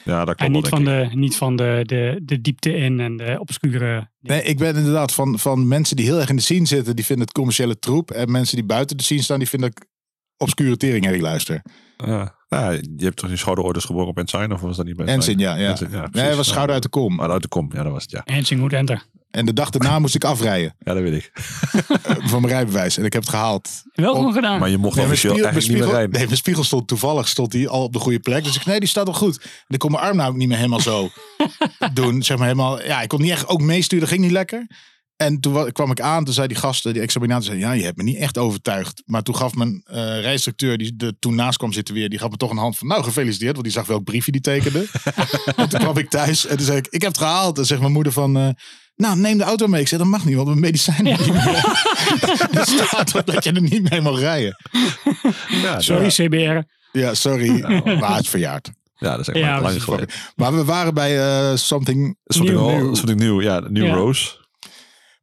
Ja, dat klopt
En niet van,
ik.
de, niet van de, de, de diepte in en de obscure...
Nee, ik ben inderdaad van, van mensen die heel erg in de scene zitten, die vinden het commerciële troep. En mensen die buiten de scene staan, die vinden ik obscure tering herrie luister.
Ja. Ja, je hebt toch die schouderoorders geboren op Ensign? Of was dat niet bij
En zin, ja. ja.
Ensign, ja,
nee, het was schouder uit de kom.
Uit de kom, ja, dat was het, ja.
Hansing Wood Enter.
En de dag daarna moest ik afrijden
Ja, dat weet ik.
eh, van mijn rijbewijs. En ik heb het gehaald.
Wel
Op-
gewoon gedaan.
Maar je mocht
Nee,
officieel
spiegel,
eigenlijk niet meer rijden.
nee, mijn spiegel stond toevallig stond die al op de goede plek. Dus ik nee, die staat al goed. En ik kon mijn arm nou ook niet meer helemaal zo doen. Zeg maar helemaal, ja, ik kon niet echt ook meesturen. Dat ging niet lekker. En toen wa- kwam ik aan, toen zei die gasten, die examinator, zei, ja, je hebt me niet echt overtuigd. Maar toen gaf mijn eh rijinstructeur, die er toen naast kwam zitten weer, die gaf me toch een hand van, nou, gefeliciteerd. Want die zag welk briefje die tekende. en toen kwam ik thuis en toen zei ik, ik heb het gehaald. En zegt mijn moeder van, eh, nou, neem de auto mee. Ik zei, dat mag niet, want mijn medicijnen niet meer. er staat op dat je er niet mee mag rijden.
Ja,
Sorry, CBR.
Ja, sorry. Maar het verjaard.
Ja, dat is echt
Ja,
lang geleden.
Maar we waren bij eh, Something
Something
Nieuw.
New. Something New, ja. New
Ja.
Rose.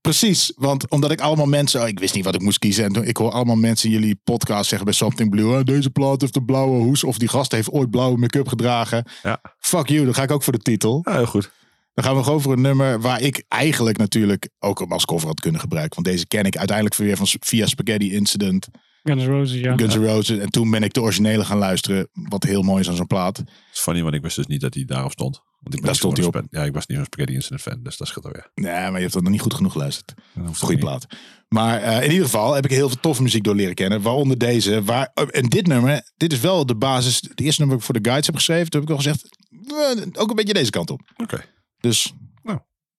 Precies, want omdat ik allemaal mensen, oh, ik wist niet wat ik moest kiezen. En toen, ik hoor allemaal mensen in jullie podcast zeggen bij Something Blue, "Ah, deze plaat heeft een blauwe hoes. Of die gast heeft ooit blauwe make-up gedragen.
Ja.
Fuck you, dan ga ik ook voor de titel.
Ja, heel goed.
Dan gaan we gewoon voor een nummer waar ik eigenlijk natuurlijk ook hem als cover had kunnen gebruiken. Want deze ken ik uiteindelijk weer van via Spaghetti Incident,
Guns N' Roses, ja.
Guns N' Roses. En toen ben ik de originele gaan luisteren, wat heel mooi is aan zo'n plaat.
Het is funny, want ik wist dus niet dat hij daarop stond. Want ik ben
Daar stond hij
spa- Ja, ik was niet zo'n Spaghetti Incident fan, dus dat scheelt alweer.
Nee, maar je hebt dat nog niet goed genoeg geluisterd. Goeie
niet.
plaat. Maar eh, in ieder geval heb ik heel veel toffe muziek door leren kennen. Waaronder deze. Waar, oh, en dit nummer, dit is wel de basis. Het eerste nummer dat ik voor de guides heb geschreven. Toen heb ik al gezegd, eh, ook een beetje deze kant op.
Oké.
Dus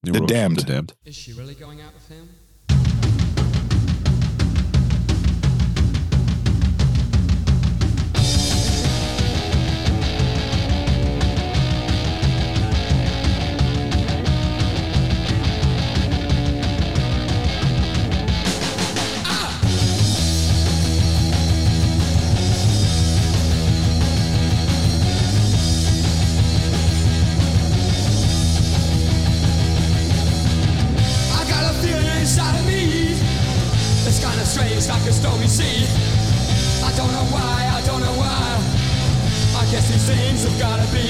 New oh.
The
Rose,
Damned.
The Damned.
Is she really going out with him? Like a stormy sea. I don't know why, I don't know why. I guess these things have gotta be.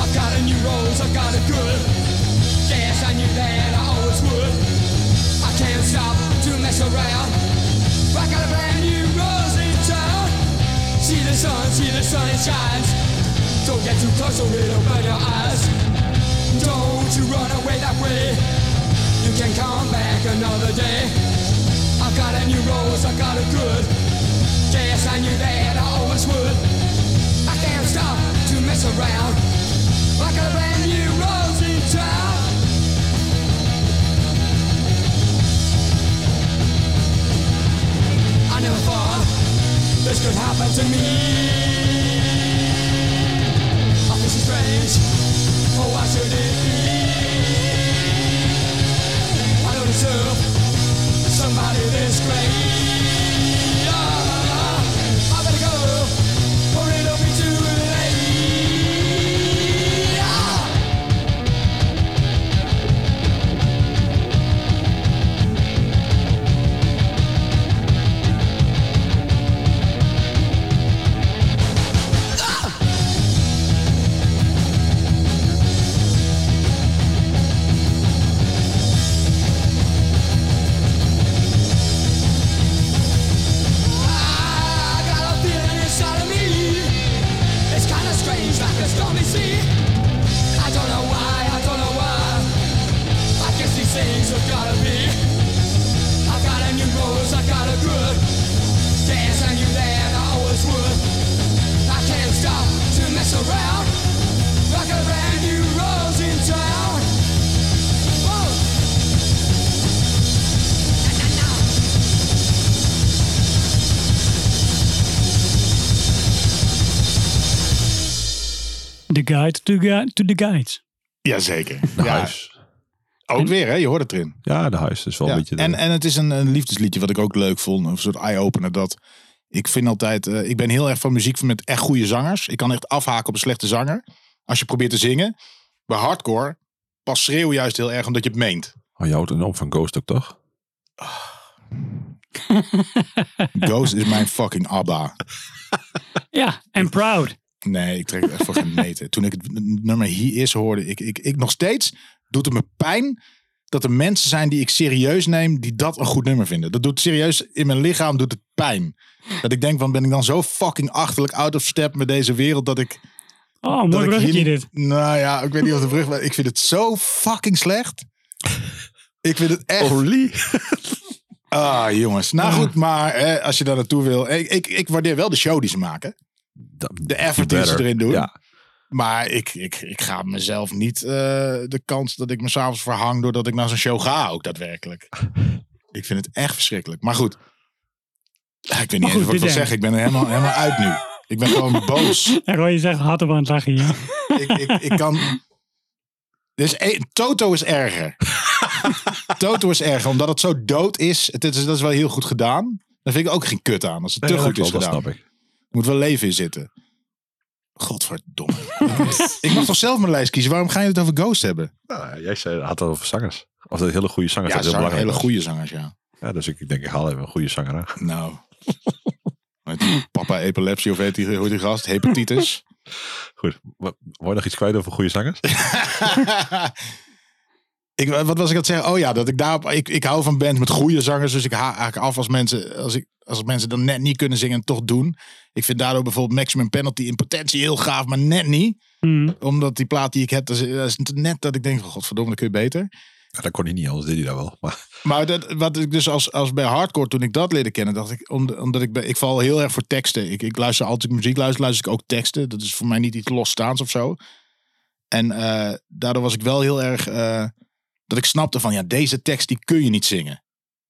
I've got a new rose, I've got a good. Yes, I knew that I always would. I can't stop to mess around. I got a brand new rose in town. See the sun, see the sun, it shines. Don't get too close or it'll burn your eyes. Don't you run away that way. You can come back another day. Got a new rose, I've got a good. Yes, I knew that I always would. I can't stop to mess around. I got a brand new rose in town. I never thought this could happen to me. I feel so strange. Oh, why should it be? I don't deserve somebody this great.
Guide to, Gui- to the Guides.
Jazeker.
De
Ja,
huis.
ook weer, hè? Je hoort het erin.
Ja, de huis. is wel
Ja,
een beetje... de-
en, en het is een, een liefdesliedje wat ik ook leuk vond. Een soort eye-opener dat... Ik vind altijd... eh, ik ben heel erg van muziek met echt goede zangers. Ik kan echt afhaken op een slechte zanger. Als je probeert te zingen. Bij hardcore pas schreeuw juist heel erg omdat je het meent.
Oh, je houdt enorm van Ghost ook, toch?
Ghost is mijn fucking ABBA.
Ja, en Proud.
Nee, ik trek het echt voor geen meter. Toen ik het nummer He Is hoorde, ik, ik, ik nog steeds doet het me pijn dat er mensen zijn die ik serieus neem, die dat een goed nummer vinden. Dat doet serieus in mijn lichaam doet het pijn. Dat ik denk, van ben ik dan zo fucking achterlijk out of step met deze wereld dat ik.
Oh,
dat
mooi
ik
bruggetje
hier-
dit.
Nou ja, ik weet niet of de brug. Ik vind het zo fucking slecht. Ik vind het echt.
Holy.
Ah, jongens. Nou goed, maar hè, als je daar naartoe wil. Ik, ik, ik waardeer wel de show die ze maken. De effort die ze erin doen.
Ja.
Maar ik, ik, ik ga mezelf niet eh, de kans dat ik me s'avonds verhang doordat ik naar zo'n show ga ook daadwerkelijk. ik vind het echt verschrikkelijk. Maar goed. Ja, Ik weet niet eens
goed,
wat ik wil zeggen. Ik ben er helemaal, helemaal uit nu. Ik ben gewoon boos.
En Roy, je zegt hard op aan het lachen hier.
ik, ik, ik kan... Dus Toto is erger. Toto is erger, omdat het zo dood is. Het is. Dat is wel heel goed gedaan. Daar vind ik ook geen kut aan. Als het te
Ja,
goed is gedaan.
Dat snap ik.
Moet wel leven in zitten. Godverdomme. ik mag toch zelf mijn lijst kiezen? Waarom ga je het over Ghost hebben?
Nou, jij zei, had het over zangers. Of dat hele goede zangers.
Ja,
dat heel
zang,
belangrijk
hele goede zangers, ja.
Ja, dus ik, ik denk, ik haal even een goede zanger aan.
Nou. Met Papa epilepsie of weet die, hoe heet die gast? Hepatitis.
Goed. Wou je nog iets kwijt over goede zangers?
ik, wat was ik aan het zeggen? Oh ja, dat ik daarop. Ik, ik hou van bands met goede zangers. Dus ik haak eigenlijk af als mensen. Als, ik, als mensen dan net niet kunnen zingen en toch doen. Ik vind daardoor bijvoorbeeld Maximum Penalty in potentie heel gaaf, maar net niet.
Hmm.
Omdat die plaat die ik heb, dat is, dat is net dat ik denk: van godverdomme, dat kun je beter.
Ja, dat kon hij niet, anders deed hij dat wel. Maar
Maar dat, wat ik dus als, als bij hardcore, toen ik dat leerde kennen, dacht ik, om, omdat ik, ik val heel erg voor teksten. Ik, ik luister altijd muziek, luister, luister ik ook teksten. Dat is voor mij niet iets losstaans of zo. En eh, daardoor was ik wel heel erg, eh, dat ik snapte van, ja, deze tekst die kun je niet zingen.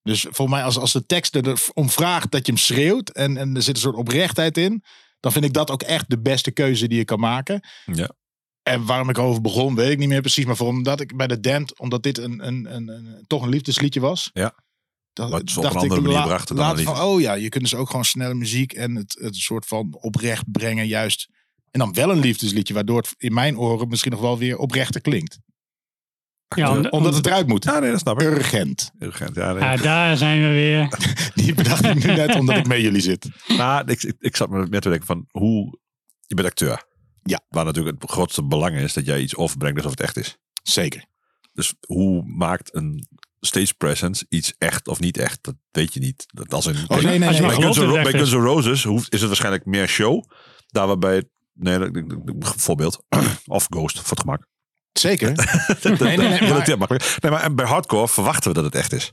Dus voor mij, als, als de tekst erom vraagt dat je hem schreeuwt en, en er zit een soort oprechtheid in, dan vind ik dat ook echt de beste keuze die je kan maken.
Ja.
En waarom ik over begon, weet ik niet meer precies. Maar voor omdat ik bij de Dent, omdat dit een, een, een, een, toch een liefdesliedje was.
Ja.
Dat,
Maar het op een andere manier bracht dan
van, oh ja, je kunt dus ook gewoon snelle muziek en het, het soort van oprecht brengen juist. En dan wel een liefdesliedje, waardoor het in mijn oren misschien nog wel weer oprechter klinkt.
Ja, om-
Omdat het eruit moet.
ja, nee, dat snap ik.
Urgent.
Urgent, ja, nee.
Daar zijn we weer.
Die bedacht ik nu net omdat ik met jullie zit.
Nou, ik, ik, ik zat me net te denken van hoe... Je bent acteur.
Ja.
Waar natuurlijk het grootste belang is dat jij iets overbrengt alsof het echt is.
Zeker.
Dus hoe maakt een stage presence iets echt of niet echt? Dat weet je niet. Dat als een,
Oh, nee, nee,
Als je
nee.
maar
bij Guns, N'
dat
Ro-
het
bij
echt
Guns N' Roses hoeft, is het waarschijnlijk meer show. Daar waarbij... Nee, dat- dat- dat- voorbeeld. Of Ghost, voor het gemak.
Zeker.
nee,
nee, nee, maar-
makkelijk. Nee, maar en bij hardcore verwachten we dat het echt is.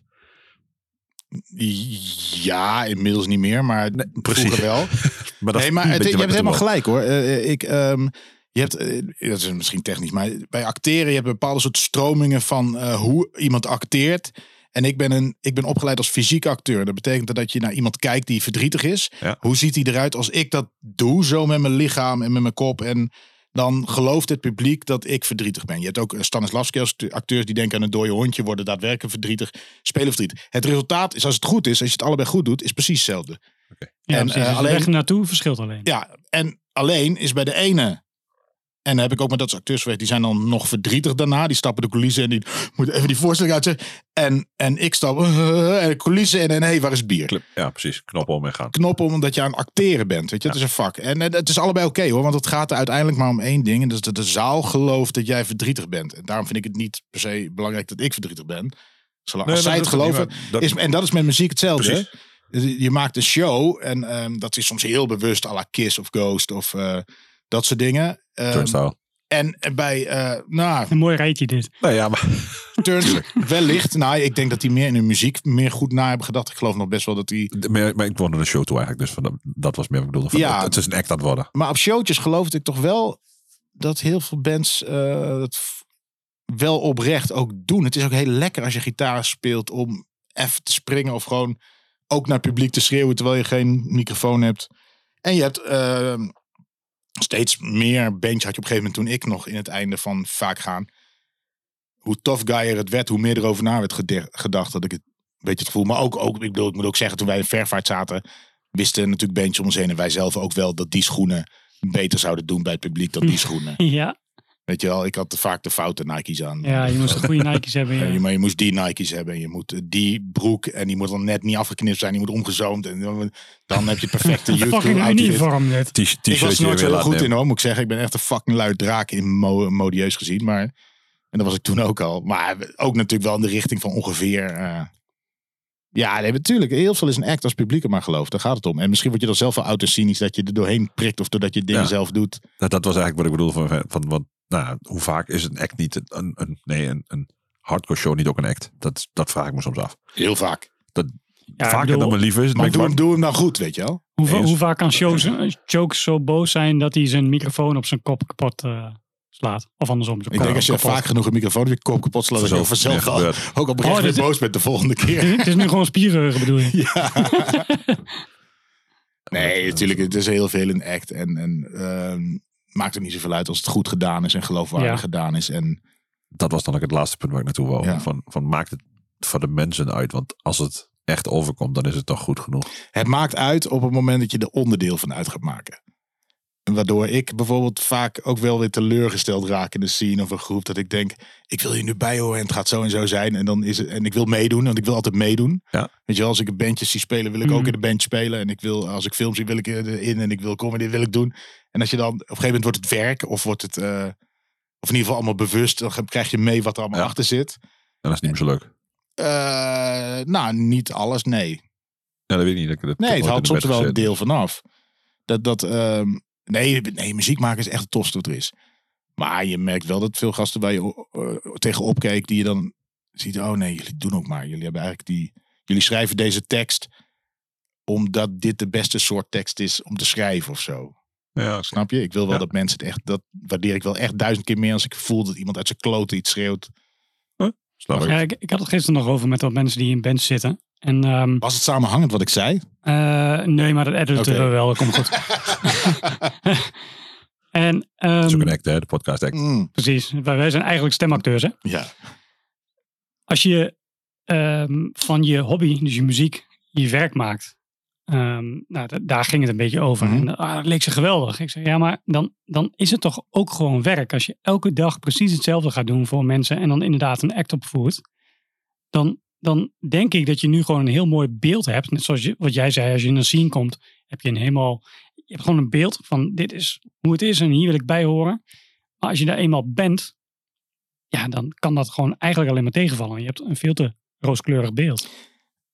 Ja, inmiddels niet meer, maar
precies.
vroeger wel.
Maar dat
nee, maar het,
beetje
je
wat
hebt
het
helemaal
wel-
gelijk hoor. Eh, eh, ik, ehm, je hebt, eh, dat is misschien technisch, maar bij acteren je hebt bepaalde soort stromingen van eh, hoe iemand acteert. En ik ben, een, ik ben opgeleid als fysiek acteur. Dat betekent dat je naar iemand kijkt die verdrietig is.
Ja.
Hoe ziet hij eruit als ik dat doe, zo met mijn lichaam en met mijn kop. En dan gelooft het publiek dat ik verdrietig ben. Je hebt ook eh, Stanislavski als acteurs die denken aan een dode hondje, worden daadwerkelijk verdrietig, spelen verdrietig. Het resultaat is, als het goed is, als je het allebei goed doet, is precies hetzelfde.
Ja,
En,
precies.
eh,
Dus de
alleen-
weg naartoe verschilt alleen.
Ja, en alleen is bij de ene. En dan heb ik ook met dat soort acteurs gewerkt. Die zijn dan nog verdrietig daarna. Die stappen de coulissen en die moeten even die voorstelling uitzetten. En, en ik stap en de coulissen en en hé, waar is bier?
Ja, precies. Knop om en gaan.
Knop om omdat je aan het acteren bent. Weet je, het is een vak. En het is allebei oké hoor. Want het gaat er uiteindelijk maar om één ding. En dat is dat de zaal gelooft dat jij verdrietig bent. En daarom vind ik het niet per se belangrijk dat ik verdrietig ben. Zolang
Nee,
als zij het
niet,
geloven.
dat-
Is, en dat is met muziek hetzelfde.
Precies.
Je maakt een show en ehm, dat is soms heel bewust à la Kiss of Ghost of eh, dat soort dingen. Ehm,
Turnstile.
en bij, eh nou,
Een mooi rijtje dit.
Nee, ja, maar
Turns wellicht. Nou, ik denk dat die meer in hun muziek meer goed na hebben gedacht. Ik geloof nog best wel dat die...
maar, maar ik woonde een show toe eigenlijk. Dus van, dat- dat was meer wat ik bedoelde. Van,
Ja.
het, het is een act aan het worden.
Maar op showtjes geloofde ik toch wel dat heel veel bands eh, het v- wel oprecht ook doen. Het is ook heel lekker als je gitaar speelt om even te springen of gewoon ook naar het publiek te schreeuwen terwijl je geen microfoon hebt. En je hebt eh, steeds meer bandje had je op een gegeven moment toen ik nog in het einde van vaak gaan. Hoe tof Guy het werd, hoe meer erover na werd gedacht. Dat ik het een beetje het gevoel. Maar ook, ook ik, bedoel, ik moet ook zeggen, toen wij in Vervaart zaten, wisten natuurlijk bandjes om ons heen en wij zelf ook wel dat die schoenen beter zouden doen bij het publiek dan die schoenen.
Ja,
Weet je wel, ik had vaak de foute Nike's aan.
ja je moest de goede Nike's hebben.
Ja, maar je moest die Nike's hebben. en Je moet eh, die broek en die moet dan net niet afgeknipt zijn. Die moet omgezoomd. En dan, heb je het perfecte
Fucking
outfit.
uniform dit.
T-
Ik was nooit zo goed in hoor, moet ik zeggen. Ik ben echt een fucking luid draak in mo modieus gezien. Maar, en dat was ik toen ook al. Maar ook natuurlijk wel in de richting van ongeveer... eh, ja, nee, natuurlijk. Heel veel is een act als publiek er maar gelooft. Daar gaat het om. En misschien word je dan zelf wel autocynisch dat je er doorheen prikt. Of doordat je dingen
Ja.
zelf doet.
Dat, dat was eigenlijk wat ik bedoelde van, van wat, nou, hoe vaak is een act niet een, een, een- nee, een, een hardcore show niet ook een act? Dat, dat vraag ik me soms af.
Heel vaak.
Ja, ik
Vaker
bedoel,
dan mijn lief is.
Maar doe,
ik
hem- doe hem dan goed, weet je wel.
Hoe,
Eens.
hoe vaak kan shows, Chokes zo boos zijn dat hij zijn microfoon op zijn kop kapot eh, slaat? Of andersom.
Ik denk als je
kapot.
vaak genoeg een microfoon op je kop kapot slaat, dat je
Vanzelf
al, ook op een gegeven
Oh,
moment
dit-
boos bent de volgende keer.
Het is nu gewoon spierreugen bedoel je?
Ja. nee, natuurlijk. Het is heel veel een act. En, en ehm, maakt er niet zoveel uit als het goed gedaan is en geloofwaardig
Ja.
gedaan is. En
Dat was dan ook het laatste punt waar ik naartoe wou.
Ja.
Van, van maakt het voor de mensen uit. Want als het echt overkomt, dan is het toch goed genoeg.
het maakt uit op het moment dat je er onderdeel van uit gaat maken. Waardoor ik bijvoorbeeld vaak ook wel weer teleurgesteld raak in de scene of een groep. Dat ik denk, ik wil hier nu bij horen en het gaat zo en zo zijn. En, dan is het, en ik wil meedoen, want ik wil altijd meedoen.
Ja.
Weet je wel, als ik een bandje zie spelen, wil ik ook
Mhm.
in de band spelen. En ik wil, als ik film zie, wil ik erin. En ik wil comedy, wil ik doen. En als je dan, op een gegeven moment wordt het werk. Of wordt het, eh, of in ieder geval allemaal bewust. Dan krijg je mee wat er allemaal
Ja.
achter zit.
En dat is niet meer zo leuk.
Eh, nou, niet alles, nee.
Ja, dat weet ik niet. Ik heb
Nee, het
de
soms wel een deel vanaf. Dat, dat, ehm, nee, nee, muziek maken is echt het tofste wat er is. Maar je merkt wel dat veel gasten waar je eh, tegenop keek, die je dan ziet, oh nee, jullie doen ook maar. Jullie hebben eigenlijk die, jullie schrijven deze tekst omdat dit de beste soort tekst is om te schrijven of zo.
Ja,
Snap je? Ik wil wel
Ja.
dat mensen het echt, dat waardeer ik wel echt duizend keer meer als ik voel dat iemand uit zijn kloten iets schreeuwt.
snap ik.
Ja, ik, ik had het gisteren nog over met wat mensen die in bands zitten. En ehm,
Was het samenhangend wat ik zei?
eh, nee, maar dat editen we wel. Dat komt goed. en ehm,
Dat is ook een act, hè? De podcast act.
Mm,
precies, wij, zijn eigenlijk stemacteurs. Hè?
ja.
Als je ehm, van je hobby, dus je muziek, je werk maakt. ehm, nou, da- daar ging het een beetje over.
Mhm.
En, ah, dat leek ze geweldig. Ik zei, ja, maar dan, dan is het toch ook gewoon werk. Als je elke dag precies hetzelfde gaat doen voor mensen en dan inderdaad een act opvoert, dan, dan denk ik dat je nu gewoon een heel mooi beeld hebt. Net zoals je, wat jij zei, als je in een scene komt, heb je een helemaal, je hebt gewoon een beeld van dit is hoe het is en hier wil ik bij horen. Maar als je daar eenmaal bent, ja, dan kan dat gewoon eigenlijk alleen maar tegenvallen. Je hebt een veel te rooskleurig beeld.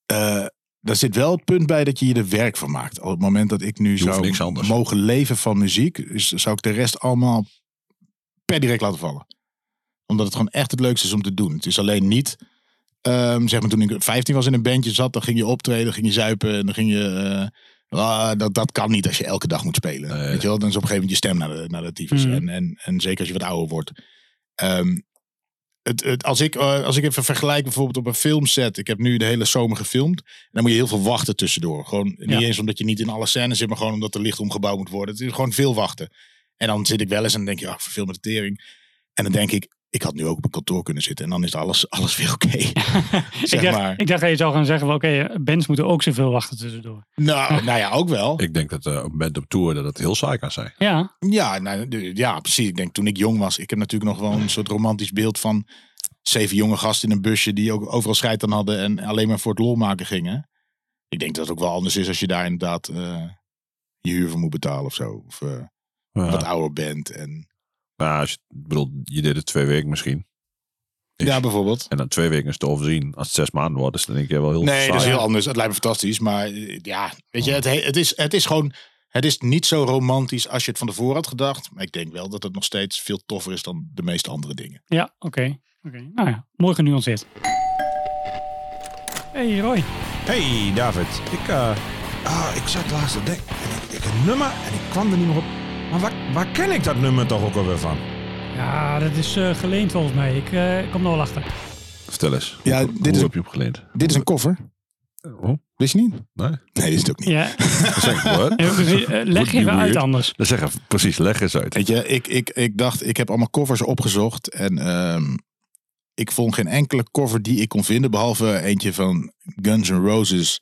Eh, daar zit wel het punt bij dat je je er werk van maakt. Op het moment dat ik nu zou mogen leven van muziek, is, zou ik de rest allemaal per direct laten vallen. Omdat het gewoon echt het leukste is om te doen. Het is alleen niet, ehm, zeg maar toen ik 15 was in een bandje zat, dan ging je optreden, ging je zuipen en dan ging je... eh, ah, dat, dat kan niet als je elke dag moet spelen.
Nee.
Weet je wel? Dan is op een gegeven moment je stem naar de, naar de tyfus.
Mhm.
En, en, en zeker als je wat ouder wordt. Ehm, het, het, als, ik, eh, als ik even vergelijk bijvoorbeeld op een filmset. Ik heb nu de hele zomer gefilmd. En dan moet je heel veel wachten tussendoor. Gewoon niet
Ja.
eens omdat je niet in alle scènes zit. Maar gewoon omdat er licht omgebouwd moet worden. Het is gewoon veel wachten. En dan zit ik wel eens en dan denk je, met de tering. En dan denk ik, ik had nu ook op een kantoor kunnen zitten. En dan is alles, alles weer oké.
ik,
zeg
dacht,
maar.
ik dacht dat je zou gaan zeggen, van, oké, bands moeten ook zoveel wachten tussendoor.
nou, nou ja, ook wel.
Ik denk dat eh, een band op tour dat het heel saai kan zijn.
Ja,
Ja, nou, ja, precies. Ik denk toen ik jong was, ik heb natuurlijk nog wel een soort romantisch beeld van zeven jonge gasten in een busje die ook overal scheid aan hadden en alleen maar voor het lol maken gingen. Ik denk dat het ook wel anders is als je daar inderdaad eh, je huur voor moet betalen of zo. Of eh,
Ja.
wat ouder bent. En,
Maar als je, bedoel, je deed het twee weken misschien. Ik-
ja, bijvoorbeeld.
En dan twee weken is te overzien. Als het zes maanden wordt, is dan denk ik wel heel
Nee, dat is heel anders. Het lijkt me fantastisch. Maar eh, ja, weet je, het, he- het, is, het is gewoon... Het is niet zo romantisch als je het van tevoren had gedacht. Maar ik denk wel dat het nog steeds veel toffer is dan de meeste andere dingen.
ja, oké. oké. Nou ja, mooi genuanceerd. Hey Roy.
Hey David, ik, eh, ah, ik zat laatst te denken. en Ik, ik een nummer en ik kwam er niet meer op. Maar waar, waar ken ik dat nummer toch ook alweer van?
Ja, dat is eh, geleend volgens mij. Ik eh, kom er wel achter.
Vertel eens.
Ja,
Hoe-
dit
hoe
is-
heb je hem geleend?
Dit is een koffer.
Oh,
Wist je niet?
nee.
Nee, is het ook niet.
Ja,
zeg ik.
Ja. Eh, leg even uit anders.
Dat zeg even, precies, leg eens uit.
Weet je, ik, ik, ik dacht, ik heb allemaal covers opgezocht. En ehm, ik vond geen enkele cover die ik kon vinden. Behalve eentje van Guns N' Roses.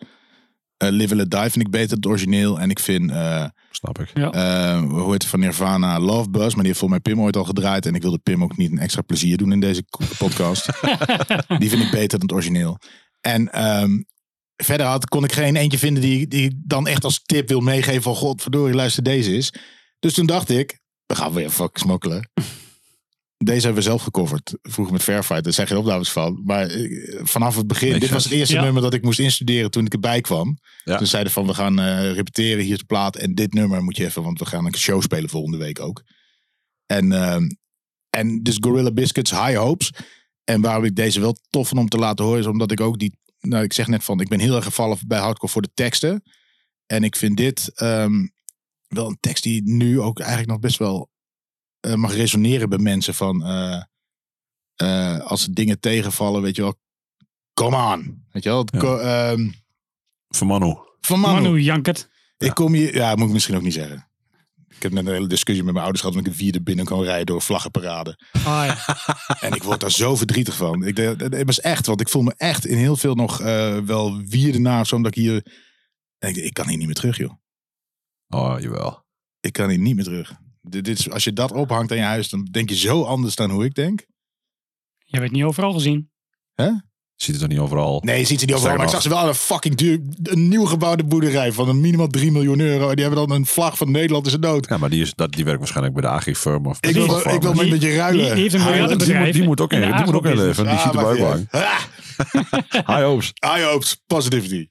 Eh, Live and Let Die vind ik beter dan het origineel. En ik vind, eh,
Snap ik.
Ja.
eh, hoe heet het van Nirvana, Love Buzz. Maar die heeft volgens mij Pim ooit al gedraaid. En ik wilde Pim ook niet een extra plezier doen in deze podcast. die vind ik beter dan het origineel. En ehm, verder had, kon ik geen eentje vinden die, die ik dan echt als tip wil meegeven van godverdorie, luister deze is. Dus toen dacht ik, we gaan weer fucking smokkelen. Deze hebben we zelf gecoverd. Vroeger met Fairfight. Daar zijn geen opnames van. Maar eh, vanaf het begin. Dit was het eerste
Ja.
nummer dat ik moest instuderen toen ik erbij kwam.
Ja.
Toen zeiden van we gaan eh, repeteren. Hier is de plaat. En dit nummer moet je even. Want we gaan een show spelen volgende week ook. En, ehm, en dus Gorilla Biscuits High Hopes. En waarom ik deze wel tof vond om te laten horen. Is omdat ik ook die. Nou, ik zeg net van. Ik ben heel erg gevallen bij hardcore voor de teksten. En ik vind dit ehm, wel een tekst die nu ook eigenlijk nog best wel eh, mag resoneren bij mensen. Van eh, eh, als ze dingen tegenvallen, weet je wel. Come on. Weet je wel.
Ja.
ehm,
Van Manu.
van Manu.
Manu Jankert.
Ik kom hier, ja, moet ik misschien ook niet zeggen. Ik heb net een hele discussie met mijn ouders gehad. omdat ik een vierde binnen kan rijden door vlaggenparade.
Ah, ja.
En ik word daar zo verdrietig van. Ik, het was echt, want ik voel me echt in heel veel nog eh, wel wierde na. of zo, Omdat ik hier. en ik, ik kan hier niet meer terug, joh.
Oh, jawel.
Ik kan hier niet meer terug. Dit, dit is, als je dat ophangt aan je huis, dan denk je zo anders dan hoe ik denk.
Je hebt het niet overal gezien.
Ziet het er niet overal.
Nee, je ziet ze niet overal. Maar ik zag ze wel aan een fucking duur, een nieuw gebouwde boerderij van een minimaal 3 miljoen euro. En die hebben dan een vlag van Nederland is het dood.
Ja, maar die, is, dat, die werkt waarschijnlijk bij de Agri-firm. Of
Ik wil, ik wil
Die-
met je ruilen.
Die, die heeft een
Ah,
miljardenbedrijf.
die, moet, die moet ook
in
die moet ook in
agrobusiness.
leven. Die ziet erbij bang.
Ah,
High hopes.
I hopes positivity.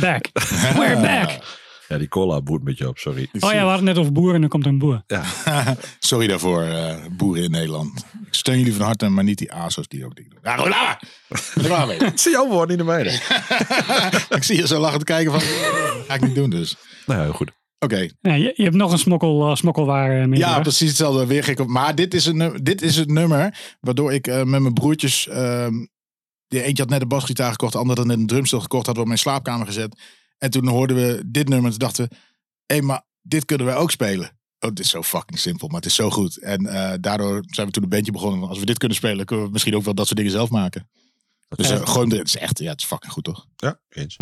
Back. We're back.
Ja, die cola boert een beetje op, sorry.
Oh ja, we hadden net over boeren en dan komt er een boer.
Ja,
Sorry daarvoor, eh, boeren in Nederland. Ik steun jullie van harte, maar niet die ASO's die ook dingen doen. Klaar. Ik klaar mee.
is jouw woord, niet de mijne.
ik zie je zo lachend kijken van, ga ik niet doen dus.
Nou ja, goed.
Oké,
Ja, je, je hebt nog een smokkel, uh, smokkelwaar uh,
ja, precies hetzelfde. Weer gek op. Maar dit is, een, dit is het nummer waardoor ik eh, met mijn broertjes... die eentje had net een basgitaar gekocht, de ander had net een drumstel gekocht, hadden we op mijn slaapkamer gezet. En toen hoorden we dit nummer en toen dachten we... Hé, maar dit kunnen wij ook spelen. Oh, het is zo fucking simpel, maar het is zo goed. En eh, daardoor zijn we toen een bandje begonnen. van, Als we dit kunnen spelen, kunnen we misschien ook wel dat soort dingen zelf maken. Dus eh, gewoon, het is echt, ja, het is fucking goed toch?
Ja, eens.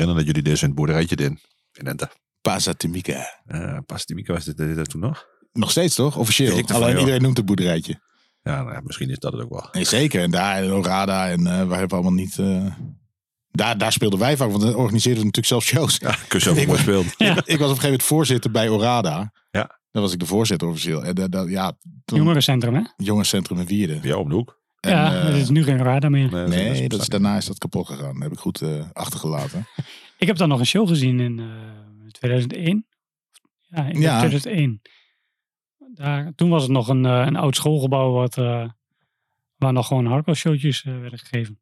Herinneren dat jullie deze in het boerderijtje deden. In Ente.
Pasatimica.
Uh, Pastimika was dit, dit, dit toen nog?
Nog steeds toch? Officieel. Alleen
joh.
iedereen noemt het boerderijtje.
Ja, nou ja, misschien is dat het ook wel.
Nee, zeker. En daar in Orada en eh waar hebben we allemaal niet... eh, daar, daar speelden wij vaak, want dan organiseerden we natuurlijk zelf shows.
Ja, kun je zo
Ik
mooi
was-
spelen.
Ik, ik was op een gegeven moment voorzitter bij Orada.
Ja.
Dan was ik de voorzitter officieel. En dat, dat, ja, toen,
Jongerencentrum, hè?
jongerencentrum in Wierden.
Ja, om de hoek.
En,
ja,
eh,
dat is nu geen radar meer.
Nee,
Nee, dat is, daarna is dat kapot gegaan. Dat heb ik goed eh, achtergelaten.
Ik heb dan nog een show gezien in eh 2001. Ja, in
Ja.
2001. Daar, toen was het nog een, eh, een oud schoolgebouw wat, eh, waar nog gewoon hardcore showtjes eh, werden gegeven.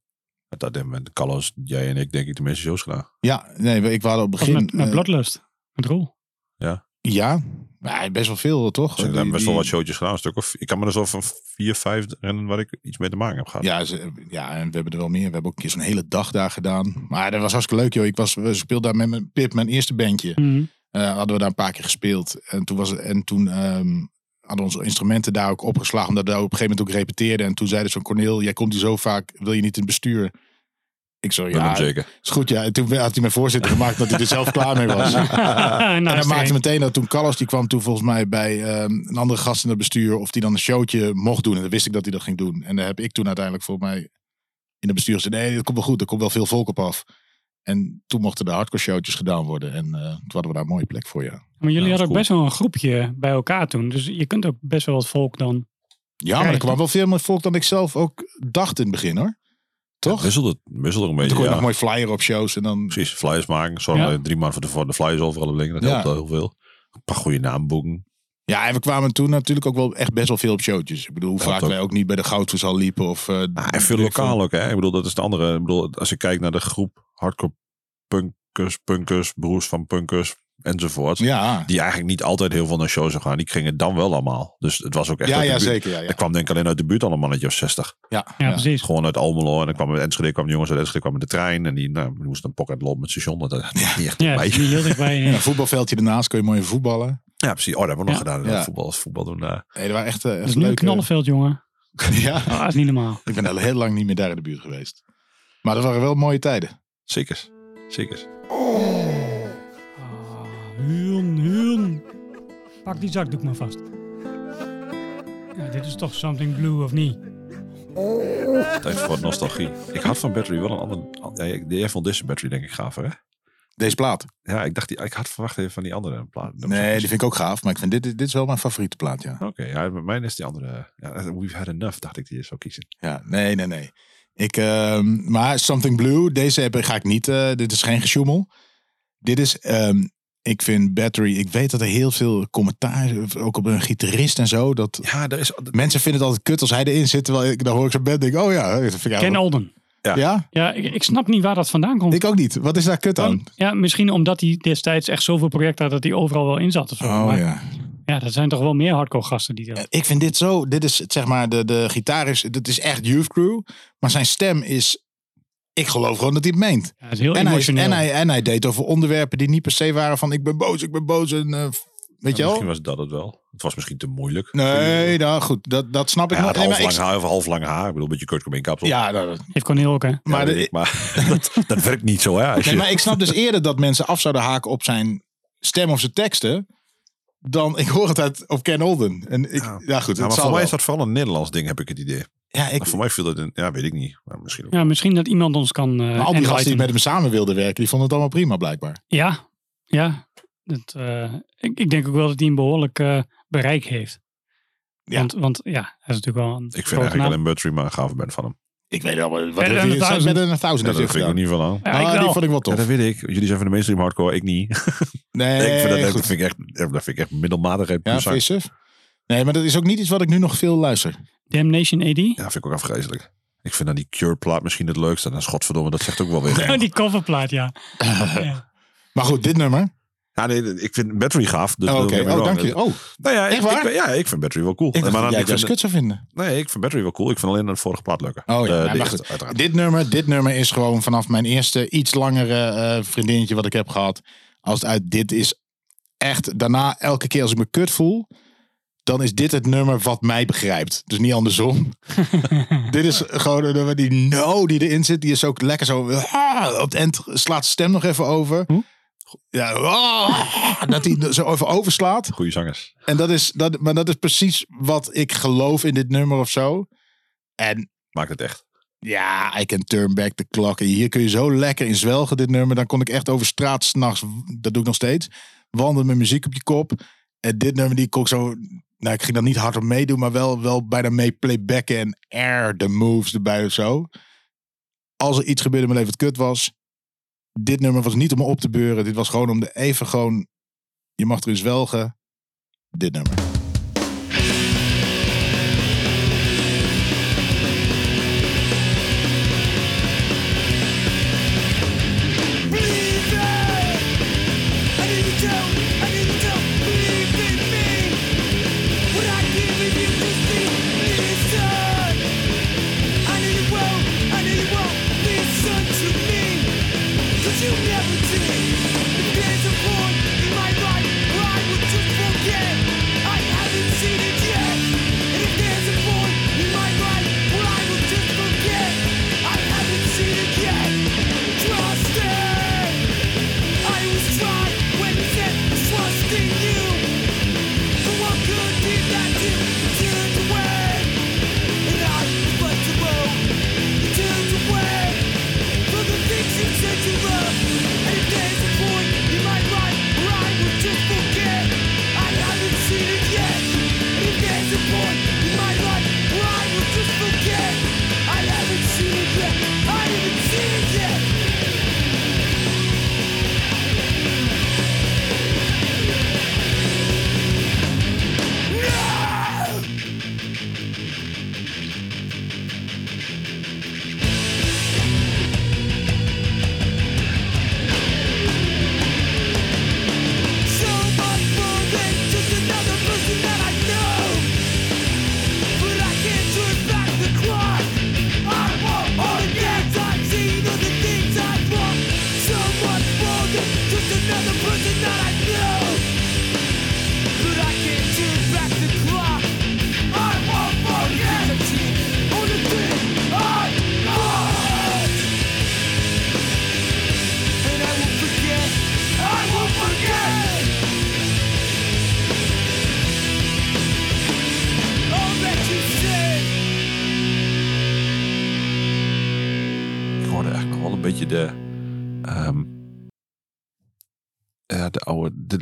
Met dat met Carlos, jij en ik denk ik de meeste shows gedaan.
Ja, nee, ik wou op het begin...
met, met
eh,
Bloodlust. Met Roel.
ja, maar best wel veel, toch?
Dus ik heb
Die-
best wel wat showtjes gedaan. Een stuk of, ik kan me er zo van vier, vijf rennen waar ik iets mee te maken heb gehad.
Ja, ze, ja, en we hebben er wel meer. We hebben ook een keer zo'n hele dag daar gedaan. Maar dat was hartstikke leuk, joh. Ik was, we speelden daar met mijn Pip, mijn eerste bandje.
Mhm.
Eh, hadden we daar een paar keer gespeeld. En toen, was en toen ehm, hadden we onze instrumenten daar ook opgeslagen. Omdat we daar op een gegeven moment ook repeteerden. En toen zeiden ze van Corneel, jij komt hier zo vaak. Wil je niet in het bestuur? Ik zo,
Willem
ja,
zeker.
is goed. Ja. En toen had hij mij voorzitter gemaakt dat hij er zelf klaar mee was.
nou,
En dan
streng.
maakte meteen dat toen Carlos, die kwam toen volgens mij bij ehm, een andere gast in het bestuur. Of die dan een showtje mocht doen. En dan wist ik dat hij dat ging doen. En daar heb ik toen uiteindelijk volgens mij in het bestuur gezegd. Nee, dat komt wel goed. Er komt wel veel volk op af. En toen mochten de hardcore showtjes gedaan worden. En eh, toen hadden we daar een mooie plek voor, ja.
Maar jullie
Ja,
hadden ook best wel een groepje bij elkaar toen. Dus je kunt ook best wel wat volk dan.
Ja, maar er kwam wel veel meer volk dan ik zelf ook dacht in het begin, hoor. Toch?
Wisselde het wisselde er een
Toen
beetje.
kon je
Ja.
nog mooi flyer op shows. En dan...
Precies, flyers maken. Zorg
Ja.
je drie maanden van tevoren de flyers overal liggen. Dat
Ja.
helpt wel heel veel. Een paar goede naamboeken.
Ja, en we kwamen toen natuurlijk ook wel echt best wel veel op showtjes. Ik bedoel, hoe vaak wij ook niet bij de Goudverzal liepen. Of, eh,
Ah, en veel lokaal ook, hè? Ik bedoel, dat is de andere. Ik bedoel, als ik kijk naar de groep hardcore punkers, punkers, broers van punkers enzovoort.
Ja,
Die eigenlijk niet altijd heel veel naar shows gaan. Die gingen dan wel allemaal. Dus het was ook echt
ja,
uit de
ja
buurt.
zeker. Ja, ja.
Er kwam denk ik alleen uit de buurt al een mannetje of 60.
ja,
Ja,
ja.
precies.
Gewoon uit Almelo. En dan kwam met Enschede, kwamen jongens uit Enschede, kwamen met de trein. En die, nou, moesten een pocket lopen met station. Dat had niet echt
Ja,
bij.
een voetbalveldje ernaast kon je mooi voetballen.
Ja, precies. Oh, dat hebben we nog gedaan.
Ja.
Voetbal, voetbal doen. eh.
Nee, dat waren echt, eh, echt
Dat is
leuke-
knallenveld, jongen.
Ja,
Ah, dat is niet normaal.
ik ben al heel lang niet meer daar in de buurt geweest. Maar dat waren wel mooie tijden.
Zeker. Zeker.
Huun. Pak die zakdoek maar vast. Ja, dit is toch something blue of niet?
Tijd voor nostalgie. Ik had van Battery wel een ander... Ja, jij vond deze Battery denk ik gaver, hè?
Deze plaat.
Ja, ik dacht, die, ik had verwacht even van die andere plaat.
Nee, die vind ik ook gaaf. Maar ik vind dit, dit is wel mijn favoriete plaat, ja.
Oké, ja, bij mij is die andere... Ja, We've Had Enough, dacht ik die zou kiezen.
Ja, nee, nee, nee. Ik, ehm, maar Something Blue, deze heb, ga ik niet. eh, dit is geen gesjoemel. Dit is, ehm, ik vind Battery. Ik weet dat er heel veel commentaar, ook op een gitarist en zo. Dat
Ja, daar is...
mensen vinden het altijd kut als hij erin zit. Terwijl ik dan hoor ik zo'n band, denk oh ja, dat vind ik
Ken Olden.
Ja.
Ja,
Ja, ik, ik snap niet waar dat vandaan komt.
ik ook niet. Wat is daar kut aan?
Ja, misschien omdat hij destijds echt zoveel projecten had dat hij overal wel in zat of zo.
Oh
maar
ja.
Ja, dat zijn toch wel meer hardcore gasten die dat...
Ik vind dit zo, dit is zeg maar, de, de gitaar is, dit is echt Youth Crew. Maar zijn stem is, ik geloof gewoon dat hij het meent.
Ja, dat is heel
En hij, en, hij, en hij deed over onderwerpen die niet per se waren van ik ben boos, ik ben boos. En, eh, weet je
Misschien
wel?
was dat het wel. Het was misschien te moeilijk.
Nee, nou goed, dat, dat snap ik
Hij
nog.
had
Nee,
half
maar
lang
ik-
haar of half lang haar. Ik bedoel, een beetje Kurt Cobain kapsel.
ja, dat,
Heeft Cornel ook, hè?
maar,
maar,
de-
maar dat, dat werkt niet zo, hè? Als je,
nee, maar ik snap dus eerder dat mensen af zouden haken op zijn stem of zijn teksten. Dan ik hoor het uit op Ken Olden. En ik, ja,
Ja.
goed,
Ja, maar voor mij
wel.
is dat vooral een Nederlands ding, heb ik het idee.
Ja, ik,
Maar voor mij viel dat in, ja, weet ik niet. Maar misschien ook.
Ja, misschien dat iemand ons kan eh
maar al die gasten die met hem samen wilden werken, die vonden het allemaal prima blijkbaar.
Ja, ja. Dat, eh, ik, ik denk ook wel dat hij een behoorlijk eh, bereik heeft.
Ja.
Want, want ja, hij is natuurlijk wel een
Ik vind eigenlijk
naam.
alleen Buttery maar een gave band van hem.
Ik weet wel, wat
Better than
hij
a thousand.
Better than
Ja, dat vind ik er niet van aan.
Ja,
Ah,
ik
die
wel.
vond ik wel
Ja,
tof.
dat weet ik. Jullie zijn van de mainstream hardcore, ik niet.
Nee,
ik vind dat, dat, vind ik echt, dat vind ik echt middelmatig.
Ja,
Ja?
Nee, maar dat is ook niet iets wat ik nu nog veel luister.
Damnation AD.
ja, vind ik ook afgrijzelijk. Ik vind dan die Cure plaat misschien het leukste. En dan godverdomme, dat zegt ook wel weer.
Oh, die coverplaat, ja. ja.
Maar goed, dit nummer.
Ja, nee, ik vind Battery gaaf. Dus
Oh, oh, dank je. Oh,
Nou ja, ik,
Echt waar?
ik- ja, ik vind Battery wel cool.
ik dacht
maar
dat
dan,
jij
ik
het
vind,
kut zou vinden.
nee, ik vind Battery wel cool. Ik vind alleen de vorige plaat leuker.
Oh ja,
De-
nou,
de
maar
eerste,
goed.
uiteraard.
Dit nummer, dit nummer is gewoon vanaf mijn eerste iets langere eh, vriendinnetje wat ik heb gehad. Als het uit dit is echt, daarna elke keer als ik me kut voel, dan is dit het nummer wat mij begrijpt. Dus niet andersom. dit is gewoon een nummer die no die erin zit. Die is ook lekker zo, ah, op het eind slaat de stem nog even over. Ja, ah, dat hij zo even overslaat.
Goeie zangers.
En dat is, dat, maar dat is precies wat ik geloof in dit nummer of zo. En
Maakt het echt.
ja, I can turn back the clock. En hier kun je zo lekker in zwelgen, dit nummer. Dan kon ik echt over straat s'nachts, dat doe ik nog steeds, wandelen met muziek op je kop. En dit nummer, die kon ik zo, nou ik ging dan niet hardop meedoen, maar wel, wel bijna mee playbacken en air de moves erbij of zo. Als er iets gebeurde in mijn leven wat kut was, dit nummer was niet om op te beuren. Dit was gewoon om de even gewoon, je mag erin zwelgen. Dit nummer.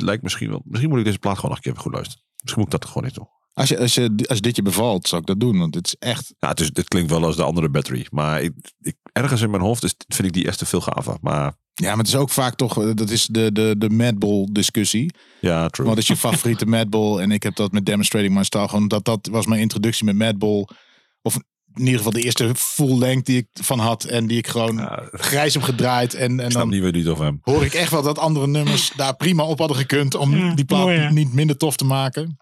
Lijkt misschien wel... Misschien moet ik deze plaat gewoon nog een keer goed luisteren. Misschien moet ik dat gewoon niet doen.
Als, je, als, je, als dit je bevalt, zou ik dat doen. Want het is echt
Ja, het, is, het klinkt wel als de andere battery. Maar ik, ik, ergens in mijn hoofd is, vind ik die eerste veel gaver. Maar
Ja, maar het is ook vaak toch, eh, dat is de, de, de Madball discussie.
ja, true.
Wat is je favoriete Madball? En ik heb dat met Demonstrating My Style. Gewoon dat, dat was mijn introductie met Madball. In ieder geval de eerste full length die ik van had. En die ik gewoon
Ja,
grijs heb gedraaid. En, en
ik snap
dan
niet over hem.
hoor ik echt wel dat andere nummers daar prima op hadden gekund. Om
Ja,
die plaat
mooi,
niet minder tof te maken.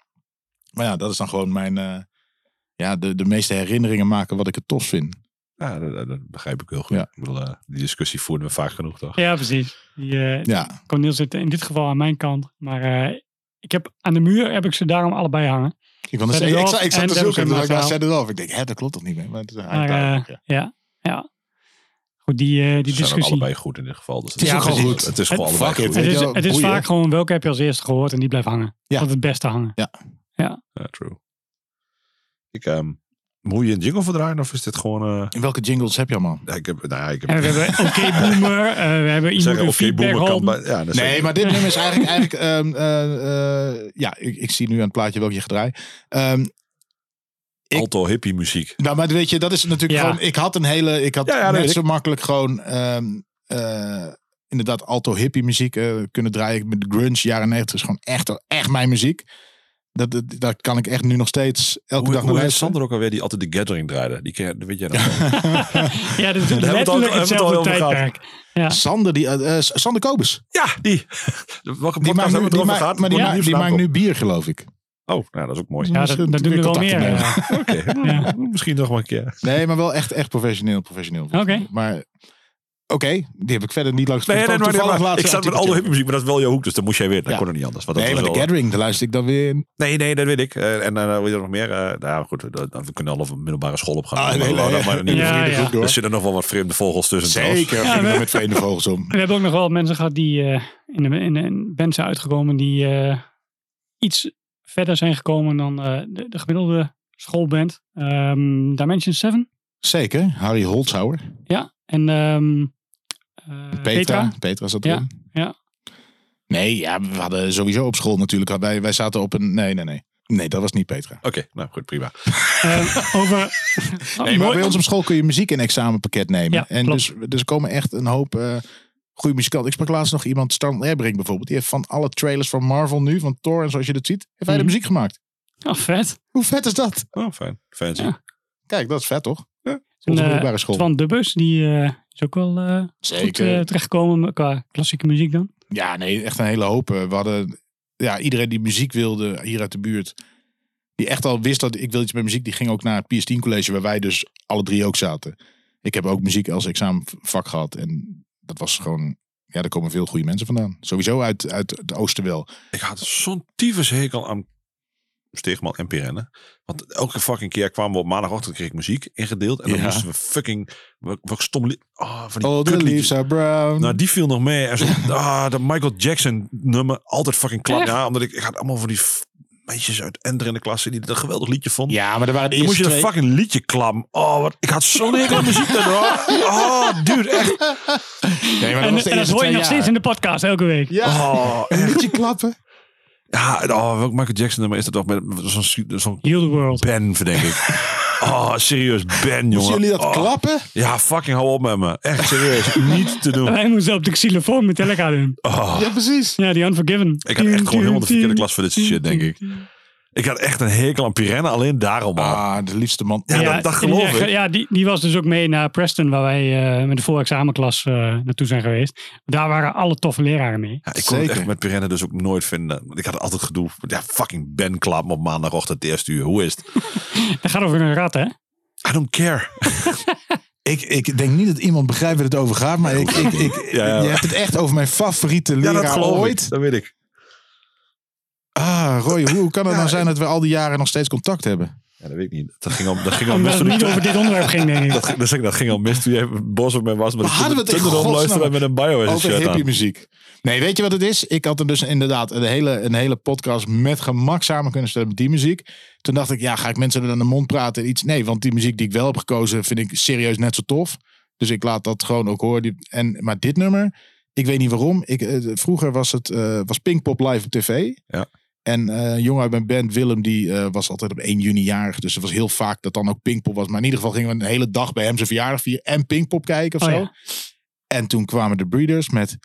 Maar ja, dat is dan gewoon mijn... eh, ja, de, de meeste herinneringen maken wat ik het tof vind.
Ja, dat, dat- dat begrijp ik heel goed.
Ja.
Ik bedoel, eh, die discussie voerden we vaak genoeg, toch?
Ja, precies. Die, eh
Ja,
Cornel zit in dit geval aan mijn kant. Maar eh, ik heb, aan de muur heb ik ze daarom allebei hangen.
Ik,
Set
ik, ik, zat- ik zat
en
te zoeken en toen
May
dacht ik, nou. Ik denk, hè, dat klopt toch niet meer? Maar het is
Maar
eigenlijk
eh,
ja.
ja, ja. Goed, die, eh, die
Ze zijn ook
discussie.
allebei goed in dit geval. Dus
Het is
Ja,
ook gewoon
precies.
goed.
Het is gewoon
Het-
allebei goed.
Het is, het is vaak gewoon welke heb je als eerste gehoord en die blijft hangen.
Ja.
Dat het beste hangen.
Ja, true. Ik, ehm, moet je een jingle verdraaien of is dit gewoon... eh,
In welke jingles heb je allemaal?
ja, ik heb, nou ja, ik heb
En we hebben Oké Boomer, eh, we hebben iemand een
oké,
feedback
boomer kan bij... Ja, dat is
Nee,
zeker.
maar dit nummer is eigenlijk... eigenlijk ehm, eh, eh, ja, ik, ik zie nu aan het plaatje welke je gaat draaien. Ehm, ik-
Alto hippie muziek.
nou, maar weet je, dat is natuurlijk
Ja.
gewoon... Ik had een hele... Ik had
Ja, ja, dat
net zo makkelijk gewoon... ehm, eh, inderdaad, alto hippie muziek eh, kunnen draaien. Met de grunge, jaren 90 is gewoon echt, echt mijn muziek. Dat, dat, daar kan ik echt nu nog steeds elke
Hoe,
dag naar luisteren.
Sander ook alweer die altijd de Gathering draaide? Die ken, dat weet jij nog.
Ja, dat is
we
letterlijk
hebben we het al
hetzelfde tijdperk. Ja.
Sander, die, eh, eh, Sander Kobus.
ja, die. Welke
Die
podcast
maakt nu,
we
die maakt, maar die,
niet
die maakt nu bier, geloof ik.
Oh, nou, dat is ook mooi.
Ja, dat,
Misschien
dat doen er wel meer. ja.
Oké,
Ja.
misschien nog maar een keer.
Nee, maar wel echt, echt professioneel. professioneel.
Oké.
Maar oké, die heb ik verder niet langs
Nee, nee, nee, maar, ik
een
zat met hippie muziek, maar dat is wel jouw hoek, dus dan moest jij weer. Dat
Ja.
kon er niet anders. Want
Nee, maar de Gathering, daar luister ik dan weer in.
Nee, nee, dat weet ik. Eh, en dan weet je nog meer. eh nou goed, dat- dat- we kunnen al op een middelbare school op gaan.
Ah,
Maar
nee,
wouden
nee.
maar niet
Ja.
Er zitten nog wel wat vreemde vogels tussen. trouwens.
Zeker,
we-
met vreemde vogels om.
We hebben ook nog wel mensen gehad die eh, in, de, in een band zijn uitgekomen die eh, iets verder zijn gekomen dan eh, de, de gemiddelde schoolband. Ehm Dimension 7.
Zeker, Harry Holzhauer.
Ja. En ehm eh,
Petra.
Petra.
Petra, zat
Ja,
erin.
ja.
Nee, ja, we hadden sowieso op school natuurlijk. Wij, wij zaten op een... Nee, nee, nee. Nee, dat was niet Petra.
Oké, nou goed, prima.
Eh, over...
Nee, maar bij ons op school kun je muziek in examenpakket nemen.
Ja,
en
klopt.
dus, dus er komen echt een hoop eh goede muzikanten. Ik sprak laatst nog iemand, Stan Erbring bijvoorbeeld. Die heeft van alle trailers van Marvel nu, van Thor en zoals je dat ziet, heeft hij de
Mhm.
muziek gemaakt.
Oh, vet.
Hoe vet is dat?
Oh, fijn. Fancy.
Ja.
Kijk, dat is vet toch?
En,
Onze
eh,
middelbare school.
Twan Dubbers, die eh, is ook wel goed
Zeker.
eh, terechtgekomen qua klassieke muziek dan.
Ja, nee, echt een hele hoop. Eh, We hadden ja, iedereen die muziek wilde hier uit de buurt. Die echt al wist dat ik wil iets met muziek. Die ging ook naar het PS10 college waar wij dus alle drie ook zaten. Ik heb ook muziek als examenvak gehad. En dat was gewoon... Ja, daar komen veel goede mensen vandaan. Sowieso uit, uit het oosten wel.
Ik had zo'n tyfus hekel aan Steegman en Pirenne. Want elke fucking keer kwamen we op maandagochtend kreeg ik muziek ingedeeld. En dan
Ja.
moesten we fucking... Wat, stom lied. Oh, van die
the leaves are brown.
Nou, die viel nog mee. En zo, ah, dat Michael Jackson nummer. Altijd fucking klap.
Echt?
Ja, omdat ik, ik had allemaal van die meisjes uit Ender in de klas die dat een geweldig liedje vonden.
ja, maar er waren de
Dan moest
eerste
je dat
twee...
fucking liedje klam. Oh, wat, ik had zo'n hekel aan muziek daardoor. Oh, dude, echt.
Nee, maar dat
En,
was de
en dat
eerste
hoor je nog steeds in de podcast elke week.
Ja,
Oh,
een liedje klappen.
Ja, oh, welk Michael Jackson nummer is dat toch met zo'n zo'n
Heal the world.
Ben, verdenk ik. Oh, serieus, Ben, jongen.
jullie dat
Oh,
klappen?
Ja, fucking hou op met me. Echt serieus, niet te doen.
Wij moesten op de xylofoon Metallica doen.
Oh,
Ja, precies.
Ja, die Unforgiven.
ik had echt gewoon helemaal de verkeerde klas voor dit shit, denk ik. Ik had echt een hekel aan Pirenne, alleen daarom al.
Ah, de liefste man.
Ja, dat, dat geloof ik.
Ja, die, die was dus ook mee naar Preston, waar wij eh, met de voorexamenklas eh naartoe zijn geweest. Daar waren alle toffe leraren mee.
Ja, ik kon het
Zeker.
echt met Pirenne dus ook nooit vinden. Want Ik had altijd gedoe. Ja, fucking Ben klap op maandagochtend het eerste uur. Hoe is het?
Dat gaat over een rat, hè?
I don't care.
Ik, ik denk niet dat iemand begrijpt waar het over gaat, maar ik, ik, ik,
Ja, ja.
je hebt het echt over mijn favoriete
Ja,
leraar
dat
ooit.
ik. Dat weet ik.
Ah, Roy, hoe kan het nou zijn dat we al die jaren nog steeds contact hebben?
Ja, dat weet ik niet. Dat ging al, dat ging al mis.
het niet
ik-
over dit onderwerp ging, denk ik.
Dat, ging- dat, ging- dat ging al mis toen jij boos op mij was. Maar
Waar hadden we het in
met een BioHazard
Over hippie muziek. Nee, weet je wat het is? Ik had er dus inderdaad een hele, een hele podcast met gemak samen kunnen stellen met die muziek. Toen dacht ik, ja, ga ik mensen er aan de mond praten? en Iets? Nee, want die muziek die ik wel heb gekozen vind ik serieus net zo tof. Dus ik laat dat gewoon ook horen. En, maar dit nummer, ik weet niet waarom. Ik, eh, vroeger was het eh, was Pinkpop live op tv.
Ja.
En eh, een jongen uit mijn band, Willem, die eh, was altijd op 1 juni jarig. Dus het was heel vaak dat dan ook Pinkpop was. Maar in ieder geval gingen we een hele dag bij hem zijn verjaardag vieren. En Pinkpop kijken of
Oh
zo.
ja.
En toen kwamen de Breeders met...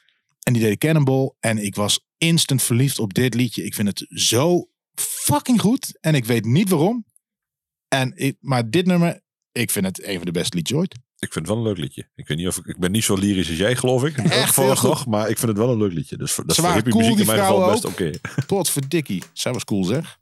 En die deden Cannonball. En ik was instant verliefd op dit liedje. Ik vind het zo fucking goed. En ik weet niet waarom. En ik, maar dit nummer... Ik vind het een van de beste liedjes ooit.
Ik vind het wel een leuk liedje. Ik weet niet of ik, ik ben niet zo lyrisch als jij, geloof ik.
Echt
nog, maar ik vind het wel een leuk liedje. Dus dat is voor hippie
cool,
muziek in mijn geval best oké.
Potverdikkie. Zij was cool zeg.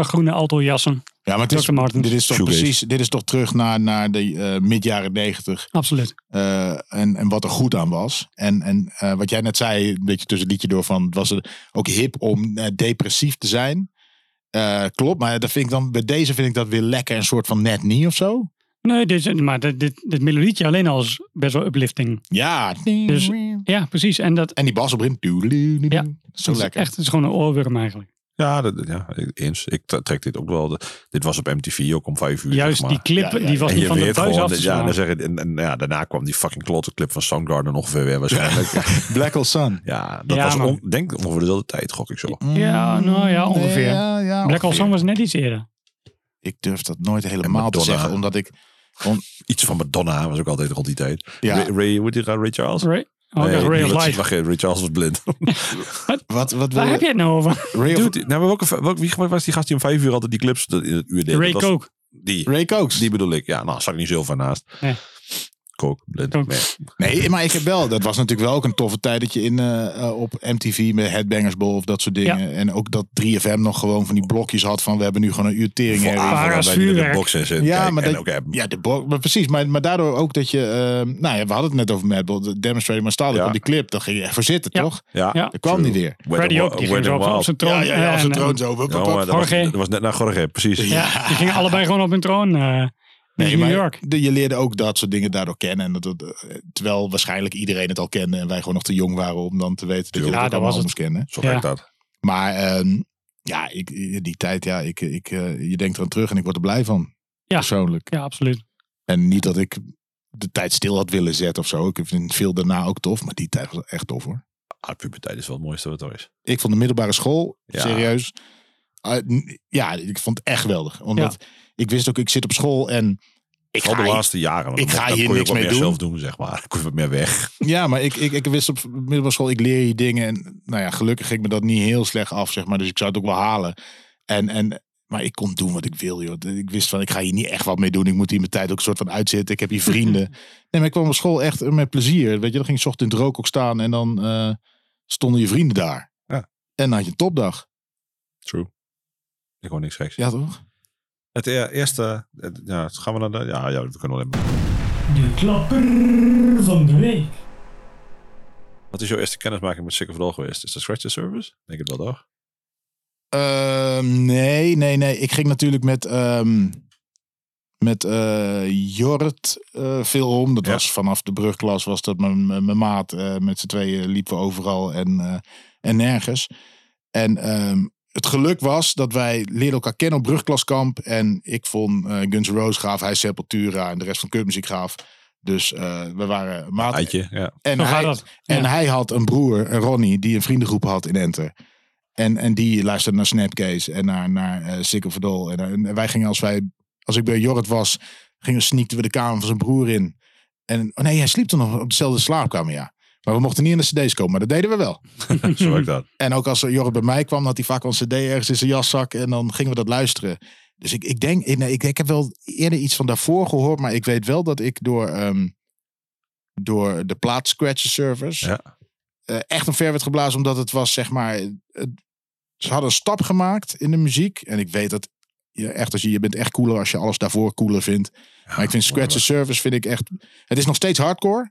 Lange groene altojassen.
Ja, maar het is, dit is toch
Shoegaze.
precies, dit is toch terug naar, naar de eh, mid-jaren negentig.
Absoluut.
eh, en, en wat er goed aan was. En, en eh, wat jij net zei, een beetje tussen het liedje door van, het was er ook hip om depressief te zijn. Eh, klopt, maar dat vind ik dan, bij deze vind ik dat weer lekker een soort van net niet of zo.
Nee, dit, is- maar dit, dit, dit melodietje alleen al is best wel uplifting.
Ja.
Dus- Ja, precies. En dat,
En die bas op in.
Ja,
Zo lekker.
echt het is gewoon een oorworm eigenlijk.
Ja, dat, ja, eens. Ik trek dit ook wel. De- dit was op MTV ook om vijf uur.
Juist
zeg maar.
die clip,
Ja, ja,
die was
En
niet van de
gewoon,
af
dat- ja, dan zeg je, en, en ja, daarna kwam die fucking klote clip van Soundgarden ongeveer weer waarschijnlijk.
Black Hole Sun.
ja, dat
Ja,
was on, denk ongeveer dezelfde tijd, gok ik zo.
Ja, nou ja, ongeveer.
Ja, ja,
Black Hole. Sun was net iets eerder.
Ik durf dat nooit helemaal te zeggen, omdat ik...
Iets van Madonna was ook altijd rond die tijd.
Ja.
Ray, Ray, hoe heet die, Ray Charles?
Ray, oh,
Nee,
Ray
die
of
was-
Light.
wacht even, Ray Charles was blind.
Wat, wat wil
Waar
je-
heb je het nou over?
Ray, of-
Dude, nou, welke, welke, wie was die gast die om vijf uur altijd die clips dat in het uur deed?
Ray Coke.
Die,
Ray Cokes.
die bedoel ik. Ja, nou, zag ik niet zoveel naast.
Nee.
Coke. Nee.
Maar ik heb wel. Dat was natuurlijk wel ook een toffe tijd dat je in, eh, eh, op MTV met Headbangers Ball of dat soort dingen. En ook dat 3FM nog gewoon van die blokjes had van we hebben nu gewoon een uur tering.
Voor de boxen zitten
Ja, maar dat-
ook.
Ja, de bo- maar precies. Maar, maar daardoor ook dat je. eh, nou ja, we hadden het net over Madball. De Demonstrator maar
Ja.
op die clip. Dan ging je echt voor zitten,
Ja.
toch?
Ja,
Ja.
Dat kwam niet weer.
Ook, die ging zo op, zijn troon.
Ja, ja,
En-
troon zo.
Dat, was, net naar Jorge, precies.
Ja, die gingen allebei gewoon op hun troon. Eh, Nee, New
maar
York.
de- je leerde ook dat soort dingen daardoor kennen. En dat, dat, eh, terwijl waarschijnlijk iedereen het al kende. En wij gewoon nog te jong waren om dan te weten dat je
Ja,
dat
allemaal
was
moest kennen.
Zo
Ja.
dat.
Maar ehm, ja, ik, die tijd, ja, ik, ik, eh, je denkt eraan terug en ik word er blij van.
Ja.
Persoonlijk.
Ja, absoluut.
En niet dat ik de tijd stil had willen zetten of zo. Ik vind veel daarna ook tof. Maar die tijd was echt tof hoor.
Ah, puberteit is wel het mooiste wat er is.
Ik vond de middelbare school,
Ja.
serieus. ah, ja, ik vond het echt geweldig. Omdat ik wist ook, ik zit op school en ik
Al de
hier-
laatste jaren.
ik ga hier niks mee doen.
zelf doen, zeg maar. Dan kon je wat meer weg.
Ja, maar ik, ik, ik wist op middelbare school, ik leer je dingen. En nou ja, gelukkig ging me dat niet heel slecht af, zeg maar. Dus ik zou het ook wel halen. En, en, maar ik kon doen wat ik wil, joh. Ik wist van, ik ga hier niet echt wat mee doen. Ik moet hier mijn tijd ook een soort van uitzitten. Ik heb hier vrienden. Nee, maar ik kwam op school echt met plezier. Weet je, dan ging je 's ochtends in het rook ook staan. En dan eh, stonden je vrienden daar.
Ja.
En dan had je een topdag.
True. Ik hoor niks geks.
Ja, toch?
Het e- eerste... het- ja, gaan we naar de... Ja, ja, we kunnen alleen maar...
De klapper van de week.
Wat is jouw eerste kennismaking met Sick of All geweest? Is dat Scratch the Service? Denk het wel, toch?
Ehm, nee, nee, nee. Ik ging natuurlijk met, ehm, met eh Jorrit eh, veel om. Dat
Ja.
was vanaf de brugklas, was dat mijn, mijn mijn maat. eh, met z'n tweeën liepen we overal en, eh, en nergens. En ehm, het geluk was dat wij leerden elkaar kennen op brugklaskamp. En ik vond eh, Guns N' Roses gaaf, hij Sepultura en de rest van Kutmuziek gaaf. Dus eh, we waren maat.
Eitje, ja.
En
Zo
hij,
dat.
en
Ja.
hij had een broer, een Ronnie, die een vriendengroep had in Enter. En, en die luisterde naar Snapcase en naar, naar eh Sick of. En, en wij gingen als wij, als ik bij Jorrit was, gingen sneakten we de kamer van zijn broer in. En oh nee, hij sliep toen nog op dezelfde slaapkamer, ja. Maar we mochten niet in de cd's komen, maar dat deden we wel.
Zo werkt dat.
En ook als Jorrit bij mij kwam, had hij vaak een cd ergens in zijn jaszak. En dan gingen we dat luisteren. Dus ik, ik denk, nee, ik, ik heb wel eerder iets van daarvoor gehoord. Maar ik weet wel dat ik door, ehm, door de plaat Scratcher Service
Ja.
eh, echt een ver werd geblazen. Omdat het was, zeg maar... het- ze hadden een stap gemaakt in de muziek. En ik weet dat je echt, als je, je bent echt cooler als je alles daarvoor cooler vindt. maar ik vind Scratcher Service vind ik echt... Het is nog steeds hardcore.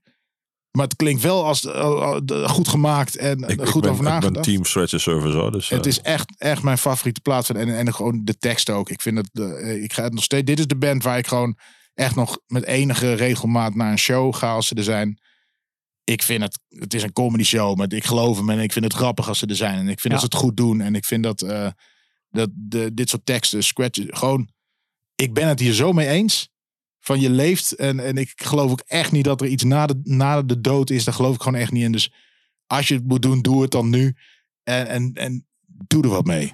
Maar het klinkt wel als eh, eh, goed gemaakt en
Ik,
er
ik
goed
ben,
over
ik ben
nagedacht.
team Scratch the Service, hoor. Dus,
Het
eh,
is echt, echt mijn favoriete plaats. van- En, en gewoon de tekst ook. Ik vind het, eh, ik ga het nog steeds. Dit is de band waar ik gewoon echt nog met enige regelmaat naar een show ga als ze er zijn. Ik vind het, het is een comedy show, maar ik geloof hem en ik vind het grappig als ze er zijn. En ik vind
Ja.
dat ze het goed doen. En ik vind dat, eh, dat de, dit soort teksten, scratch, gewoon, ik ben het hier zo mee eens. Van je leeft en, en ik geloof ook echt niet dat er iets na de, na de dood is. Daar geloof ik gewoon echt niet in. Dus als je het moet doen, doe het dan nu. En, en, en doe er wat mee.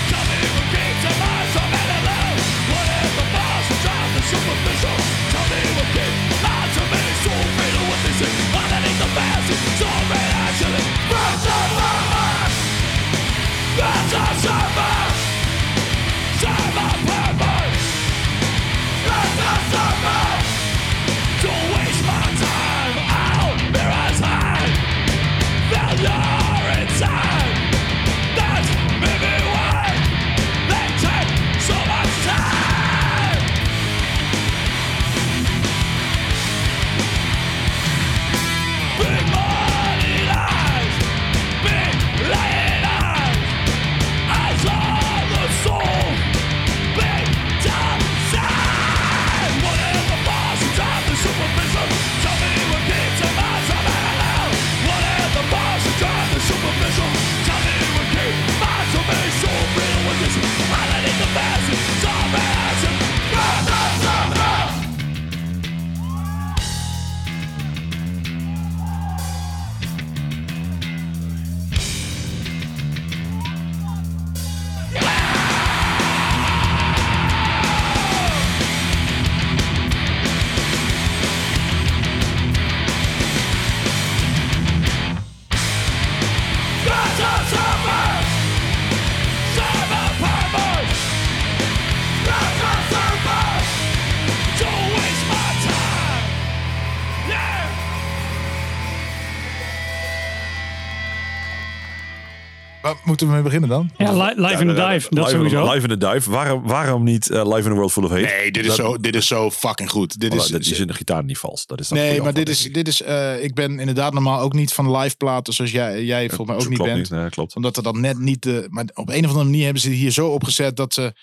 moeten we mee beginnen dan?
Ja, li- live in the dive, dat
live,
sowieso.
Live in the dive. Waarom, waarom niet eh, Live in a World Full of Hate?
Nee, dit is,
Dat-
zo, dit is zo fucking goed. Dit
Oh,
is,
dat is in de gitaar niet vals. Dat is
nee, maar dit is, dit is eh, ik ben inderdaad normaal ook niet van live platen zoals jij, jij volgens mij ook
Dat
niet bent.
Nee, klopt.
Omdat er dan net niet de. Maar op een of andere manier hebben ze hier zo opgezet dat ze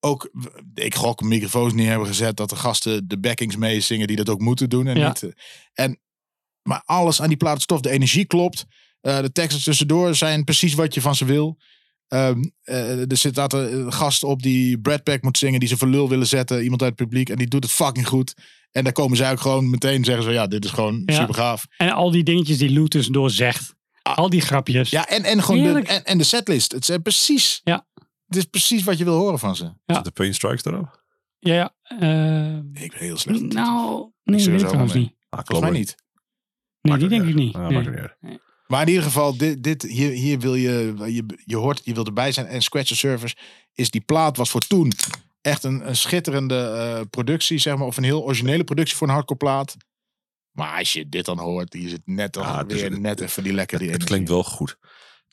ook. Ik gok microfoons niet hebben gezet dat de gasten de backings meezingen die dat ook moeten doen. En
Ja.
niet, eh, en, maar alles aan die plaat is tof. De energie klopt. Eh, de teksten tussendoor zijn precies wat je van ze wil. Ehm, eh, er zit later een gast op die Brad Pack moet zingen, die ze voor lul willen zetten. Iemand uit het publiek. En die doet het fucking goed. En daar komen zij ook gewoon meteen zeggen ze: ja, dit is gewoon
Ja.
super gaaf.
En al die dingetjes die Lou tussendoor zegt. Al die grapjes.
Ja, en, en gewoon de, en, en de setlist. Het is eh, precies.
Ja.
Het is precies wat je wil horen van ze.
Ja.
Zit de Pain Strikes erop?
Ja, ja. eh,
Ik ben heel slecht.
nou, nee,
Ik
weet ik trouwens
mee.
niet.
Ah,
Volgens mij niet.
Nee,
Maakt
die denk ik niet.
Ah,
Nee.
Maar in ieder geval, dit, dit, hier, hier wil je, je, je hoort, je wil erbij zijn. En Scratch the Service is die plaat, was voor toen echt een, een schitterende eh, productie, zeg maar. Of een heel originele productie voor een hardcore plaat. Maar als je dit dan hoort, hier zit net, al
Ah, is-
weer net even die lekkere
Het klinkt wel goed.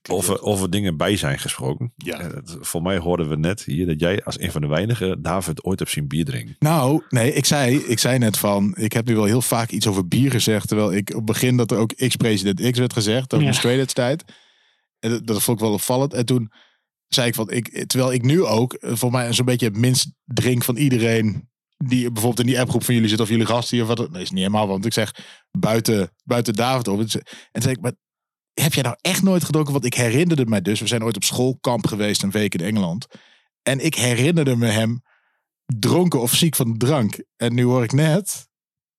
Klinkt
Of er, of er dingen bij zijn gesproken.
Ja.
Eh, voor mij hoorden we net hier dat jij als een van de weinigen David ooit hebt zien bier drinken.
Nou, nee, ik zei, ik zei net van, ik heb nu wel heel vaak iets over bier gezegd, terwijl ik op het begin dat er ook X-President X werd gezegd, ook
Ja.
de Straight. En dat, dat vond ik wel opvallend. En toen zei ik van, ik, terwijl ik nu ook, eh, voor mij zo'n beetje het minst drink van iedereen die bijvoorbeeld in die appgroep van jullie zit, of jullie gasten hier, of wat, nee, is niet helemaal, want ik zeg buiten, buiten David op. En toen zei ik, maar heb jij nou echt nooit gedronken? Want ik herinnerde mij dus, we zijn ooit op schoolkamp geweest een week in Engeland. En ik herinnerde me hem dronken of ziek van de drank. En nu hoor ik net,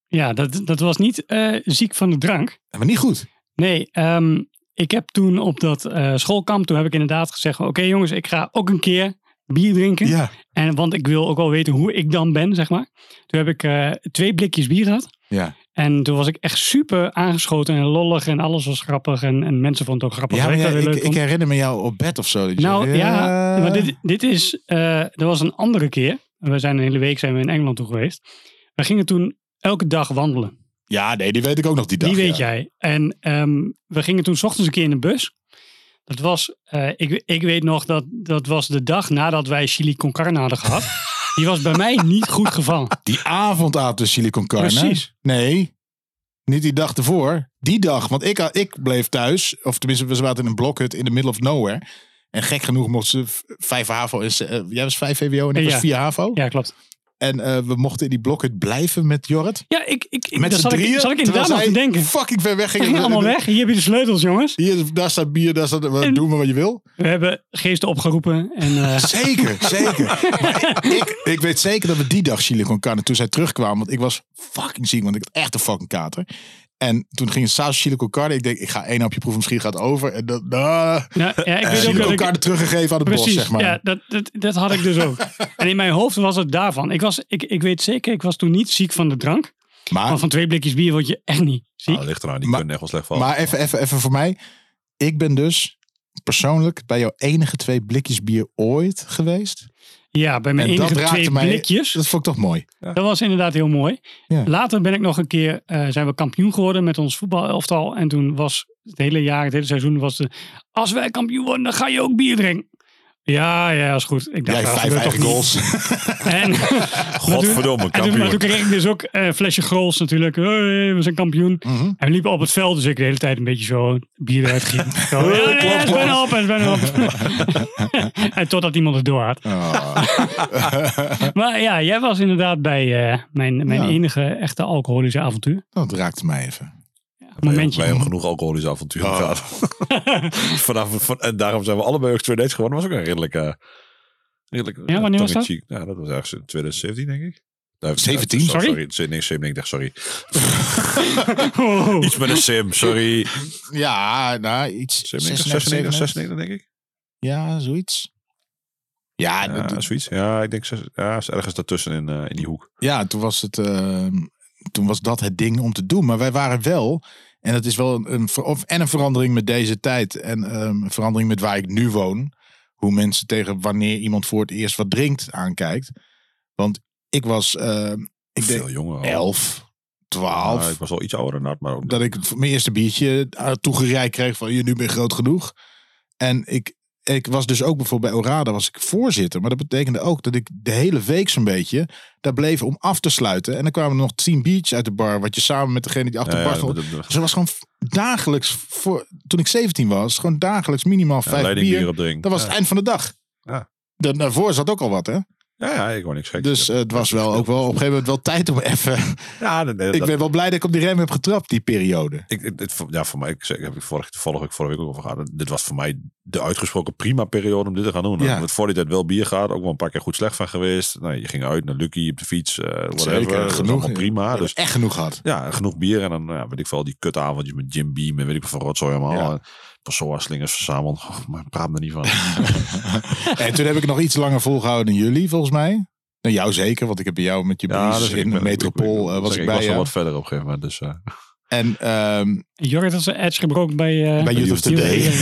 Ja, dat, dat was niet eh, ziek van de drank.
maar niet goed.
Nee, ehm, ik heb toen op dat eh, schoolkamp, toen heb ik inderdaad gezegd, oké jongens, ik ga ook een keer bier drinken.
Ja,
En, want ik wil ook wel weten hoe ik dan ben, zeg maar. Toen heb ik eh, twee blikjes bier gehad.
ja.
En toen was ik echt super aangeschoten en lollig en alles was grappig. En, en mensen vonden het ook grappig.
ja
ik
ja,
dat
ik,
leuk
ik
vond.
herinner me jou op bed of zo. dat
Nou ja, maar dit, dit is, eh er was een andere keer. We zijn een hele week zijn we in Engeland toe geweest. We gingen toen elke dag wandelen.
Ja, nee, die weet ik ook nog die dag.
Die weet jij. En ehm, we gingen toen 's ochtends een keer in de bus. Dat was, eh, ik, ik weet nog, dat, dat was de dag nadat wij chili con carne hadden gehad. Die was bij mij niet goed gevallen.
Die avond aten we chili con carne.
Precies.
Nee, niet die dag ervoor. Die dag, want ik, ik bleef thuis. Of tenminste, we zaten in een blokhut in the middle of nowhere. En gek genoeg mochten ze vijf HAVO. En, eh, jij was vijf VWO en ik
Ja.
was vier HAVO.
Ja, klopt.
En eh, we mochten in die blokhut blijven met Jorrit.
Ja, ik, ik, ik,
Met z'n
zat ik,
drieën.
zat ik inderdaad
zij
denken.
fucking ver weg gingen.
gingen allemaal weg. Hier heb je de sleutels, jongens.
Hier, daar staat bier, daar staat...
En-
Doe maar wat je wil.
We hebben geesten opgeroepen. En, eh,
Zeker, zeker. Ik, ik, ik weet zeker dat we die dag chili con carne, toen zij terugkwamen, want ik was fucking ziek, want ik had echt een fucking kater. En toen ging het saus chili con carne. Ik denk, ik ga één hapje proeven, misschien gaat het over. En dat, ah,
nou, ja, ik
eh,
weet ook dat ik...
teruggegeven aan het bos,
Precies,
zeg maar.
ja, dat, dat, dat had ik dus ook. en in mijn hoofd was het daarvan. Ik, was, ik, ik weet zeker, ik was toen niet ziek van de drank.
Maar,
Want van twee blikjes bier word je echt niet ziek.
Nou, dat ligt eraan, die
Maar-
kunnen echt wel slecht vallen.
maar even, even, even voor mij. Ik ben dus persoonlijk bij jouw enige twee blikjes bier ooit geweest.
ja, bij mijn
en
enige twee
mij-
blikjes.
Dat vond ik toch mooi.
Dat was inderdaad heel mooi.
Ja.
Later ben ik nog een keer, eh, zijn we kampioen geworden met ons voetbalelftal. En toen was het hele jaar, het hele seizoen was de, als wij kampioen worden, dan ga je ook bier drinken. Ja, ja, is goed. Ik dacht,
Jij
dat
vijf eigen
toch
goals.
En,
Godverdomme,
en toen, maar toen
kampioen.
kreeg ik dus ook een flesje grols natuurlijk. Hey, we zijn kampioen.
Mhm.
En we liepen op het veld, dus ik de hele tijd een beetje zo bier. Zo, ja, nee, het is bijna op, het is bijna op. en totdat iemand het door had.
Ah,
Maar ja, jij was inderdaad bij eh, mijn, mijn
Ja.
enige echte alcoholische avontuur.
dat raakte mij even.
Momentje.
Wij hebben genoeg alcoholische avonturen
Oh.
gehad. Vanaf, van, en daarom zijn we allebei ook twee dates geworden. Dat was ook een redelijk... eh redelijk
Ja, wanneer was dat?
Ja, dat was ergens in 2017, denk ik. Nou,
17?
nou,
Sorry?
sorry. Nee, 37, sorry.
Oh.
Iets met een sim, sorry.
Ja, nou, iets.
96,
96,
96, 96 denk ik.
Ja, zoiets. Ja,
zoiets. Ja, ik denk zes- ja, ergens daartussen in, eh, in die hoek.
ja, toen was het. eh, toen was dat het ding om te doen. Maar wij waren wel. En dat is wel een, een, en een verandering met deze tijd. En ehm, een verandering met waar ik nu woon. Hoe mensen tegen wanneer iemand voor het eerst wat drinkt aankijkt. Want ik was. ehm, ik denk
Veel jonger. al.
11, 12.
Ja, ik was al iets ouder dan dat, maar ook
dat ik mijn eerste biertje eh, toegereikt kreeg van je nu ben je groot genoeg. En ik, ik was dus ook bijvoorbeeld bij Orada was ik voorzitter. Maar dat betekende ook dat ik de hele week zo'n beetje daar bleef om af te sluiten. En dan kwamen er nog tien biertjes uit de bar. Wat je samen met degene die achter
Ja,
de
ja,
bar stond. Dus was gewoon dagelijks, voor, toen ik 17 was, gewoon dagelijks minimaal
ja,
vijf
leiding
bier. Dat was
ja.
het eind van de dag.
Ja.
Da- Daarvoor zat ook al wat, hè?
Ja, ja, ik hoor niks geks.
Dus eh, het was wel ook wel op een gegeven moment wel tijd om even.
ja, nee, nee,
Ik
dat-
ben wel blij dat ik op die rem heb getrapt, die periode.
Ik, het, ja, voor mij, ik heb ik vorige, toevallig ook vorige week ook over gehad. Dit was voor mij de uitgesproken prima periode om dit te gaan doen.
Ja.
Met voor die tijd wel bier gaat, ook wel een paar keer goed slecht van geweest. Nou, je ging uit naar Lucky op de fiets, eh whatever.
Zeker, genoeg.
prima.
Dus
Dus
echt genoeg gehad.
ja, genoeg bier en dan ja, weet ik veel, die kutavondjes met Jim Beam en weet ik veel van rotzooi allemaal.
Ja.
Passoa-slingers verzameld. Oh, maar ik praat er niet van.
En toen heb ik nog iets langer volgehouden dan jullie, volgens mij. Nou, jou zeker, want ik heb bij jou met je
ja, dus ik
in de metropool eh, was
zeg,
ik bij
was wel
jou.
wat verder op een gegeven moment. Dus, eh,
En ehm,
Jorrit had zijn edge gebroken bij... eh,
bij Youth of the Day.
Youth of the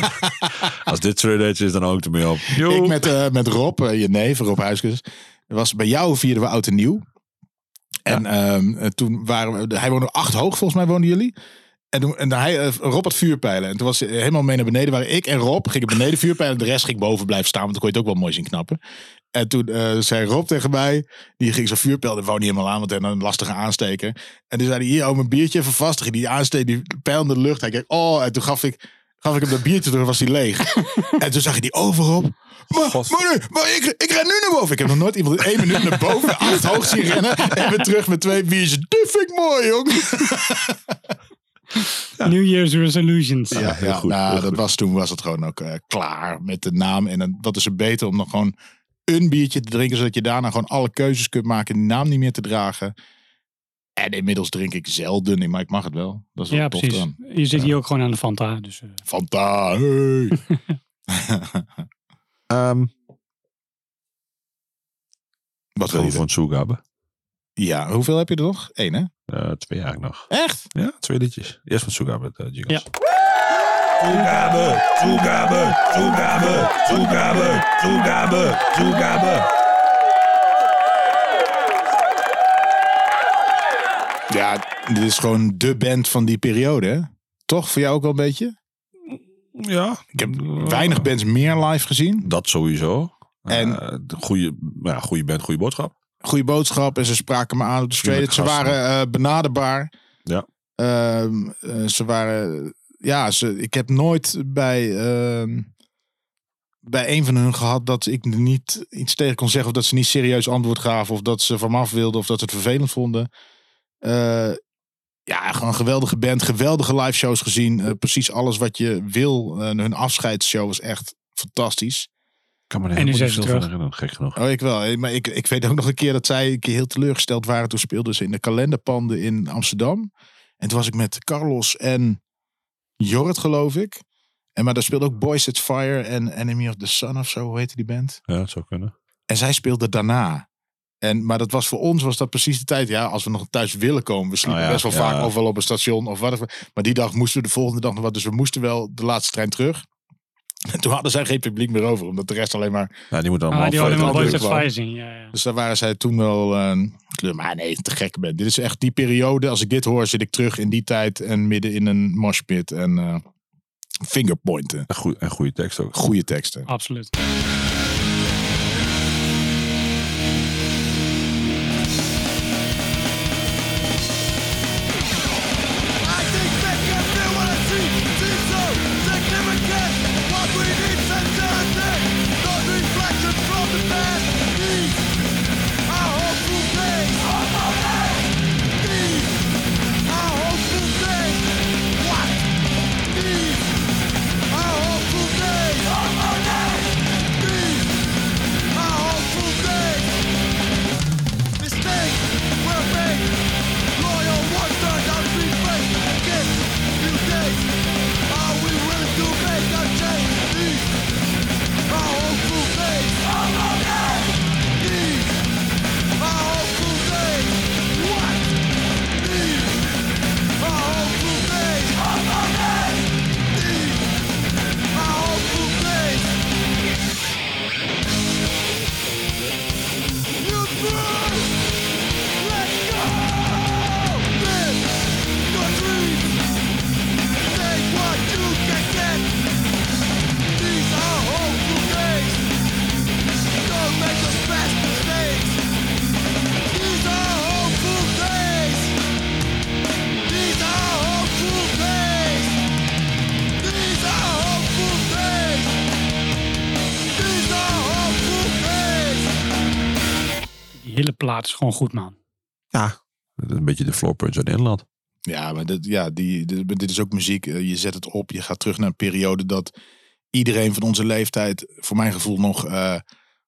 Day,
Ja.
als dit Edge is, dan hou ik ermee op.
Ik met, eh, met Rob, je neef, Rob Huiskes. Was bij jou vierden we oud en nieuw. En ehm, eh, toen waren we, hij woonde acht hoog, volgens mij woonden jullie. En, toen, en hij, eh, Rob had vuurpijlen. En toen was hij helemaal mee naar beneden. Waren ik en Rob gingen beneden vuurpijlen. De rest ging boven blijven staan, want dan kon je het ook wel mooi zien knappen. En toen eh, zei Rob tegen mij, die ging zo'n vuurpijl, dat wou niet helemaal aan, want hij had een lastige aansteker. En toen zei hij, hier, hou mijn biertje even vast. Toen die aansteker, die pijl in de lucht. Hij keek, oh, en toen gaf ik, gaf ik hem dat biertje terug, was hij leeg. en toen zag je die overop. Maar, maar, nee, maar ik, ik ren nu naar boven. Ik heb nog nooit iemand in één minuut naar boven, acht hoog zien rennen. En weer terug met twee biertjes. Dit vind ik mooi, jong.
New Year's Resolutions.
Ja,
heel goed,
nou,
heel
dat
goed.
was toen was het gewoon ook eh, klaar met de naam. En dan, wat is er beter om nog gewoon een biertje te drinken, zodat je daarna gewoon alle keuzes kunt maken, die naam niet meer te dragen. En inmiddels drink ik zelden, maar ik mag het wel. Dat is wel
Ja,
tof
precies. Je zit hier ook gewoon aan de Fanta. Dus, eh,
Fanta, hey.
Ehm,
Wat wil je
van Soegabe.
Ja, hoeveel heb je er nog? Eén, hè?
Uh, twee jaar nog.
Echt?
Ja, twee liedjes. Eerst van Soegabe, uh, Jingles.
Ja.
Toegabe, toegabe, toegabe, toegabe, toegabe, toegabe.
Ja, dit is gewoon de band van die periode, hè? Toch? Voor jou ook wel een beetje?
Ja.
Ik heb weinig bands meer live gezien.
Dat sowieso.
En-
En goede, ja, goede band, goede boodschap.
Goede boodschap en ze spraken me aan op de Ze waren eh, benaderbaar.
Ja.
Ehm, eh, ze waren... Ja, ze, ik heb nooit bij, ehm, bij een van hun gehad dat ik niet iets tegen kon zeggen. Of dat ze niet serieus antwoord gaven. Of dat ze van me af wilden. Of dat ze het vervelend vonden. Eh, ja, gewoon een geweldige band. Geweldige live shows gezien. Precies alles wat je wil. Eh, hun afscheidsshow was echt fantastisch.
Kan me er
En
helemaal niet veel van herinneren, gek genoeg.
Oh, ik wel. Maar ik, ik weet ook nog een keer dat zij een keer heel teleurgesteld waren. Toen speelden ze in de kalenderpanden in Amsterdam. En toen was ik met Carlos en Jorrit, geloof ik. En maar daar speelde ook Boys at Fire en Enemy of the Sun of zo. Hoe heette die band?
Ja, dat zou kunnen.
En zij speelde daarna. En, maar dat was voor ons was dat precies de tijd. Ja, als we nog thuis willen komen. We sliepen
Oh ja,
best wel
ja.
vaak ofwel op een station of wat. Maar die dag moesten we de volgende dag nog wat. Dus we moesten wel de laatste trein terug. En toen hadden zij geen publiek meer over. Omdat de rest alleen maar
Ja, die moet allemaal
ah, die
voor
hadden zien. Ja, ja.
Dus daar waren zij toen wel eh. Maar nee, te gek ben. Dit is echt die periode. Als ik dit hoor, zit ik terug in die tijd en midden in een moshpit en eh fingerpointen.
En goede tekst ook.
Goede teksten.
Absoluut. Plaat is gewoon goed, man.
Dat is een beetje de floor punch uit Nederland.
Ja, maar dit, ja, die, dit, dit is ook muziek. Eh, Je zet het op, je gaat terug naar een periode dat iedereen van onze leeftijd, voor mijn gevoel nog eh,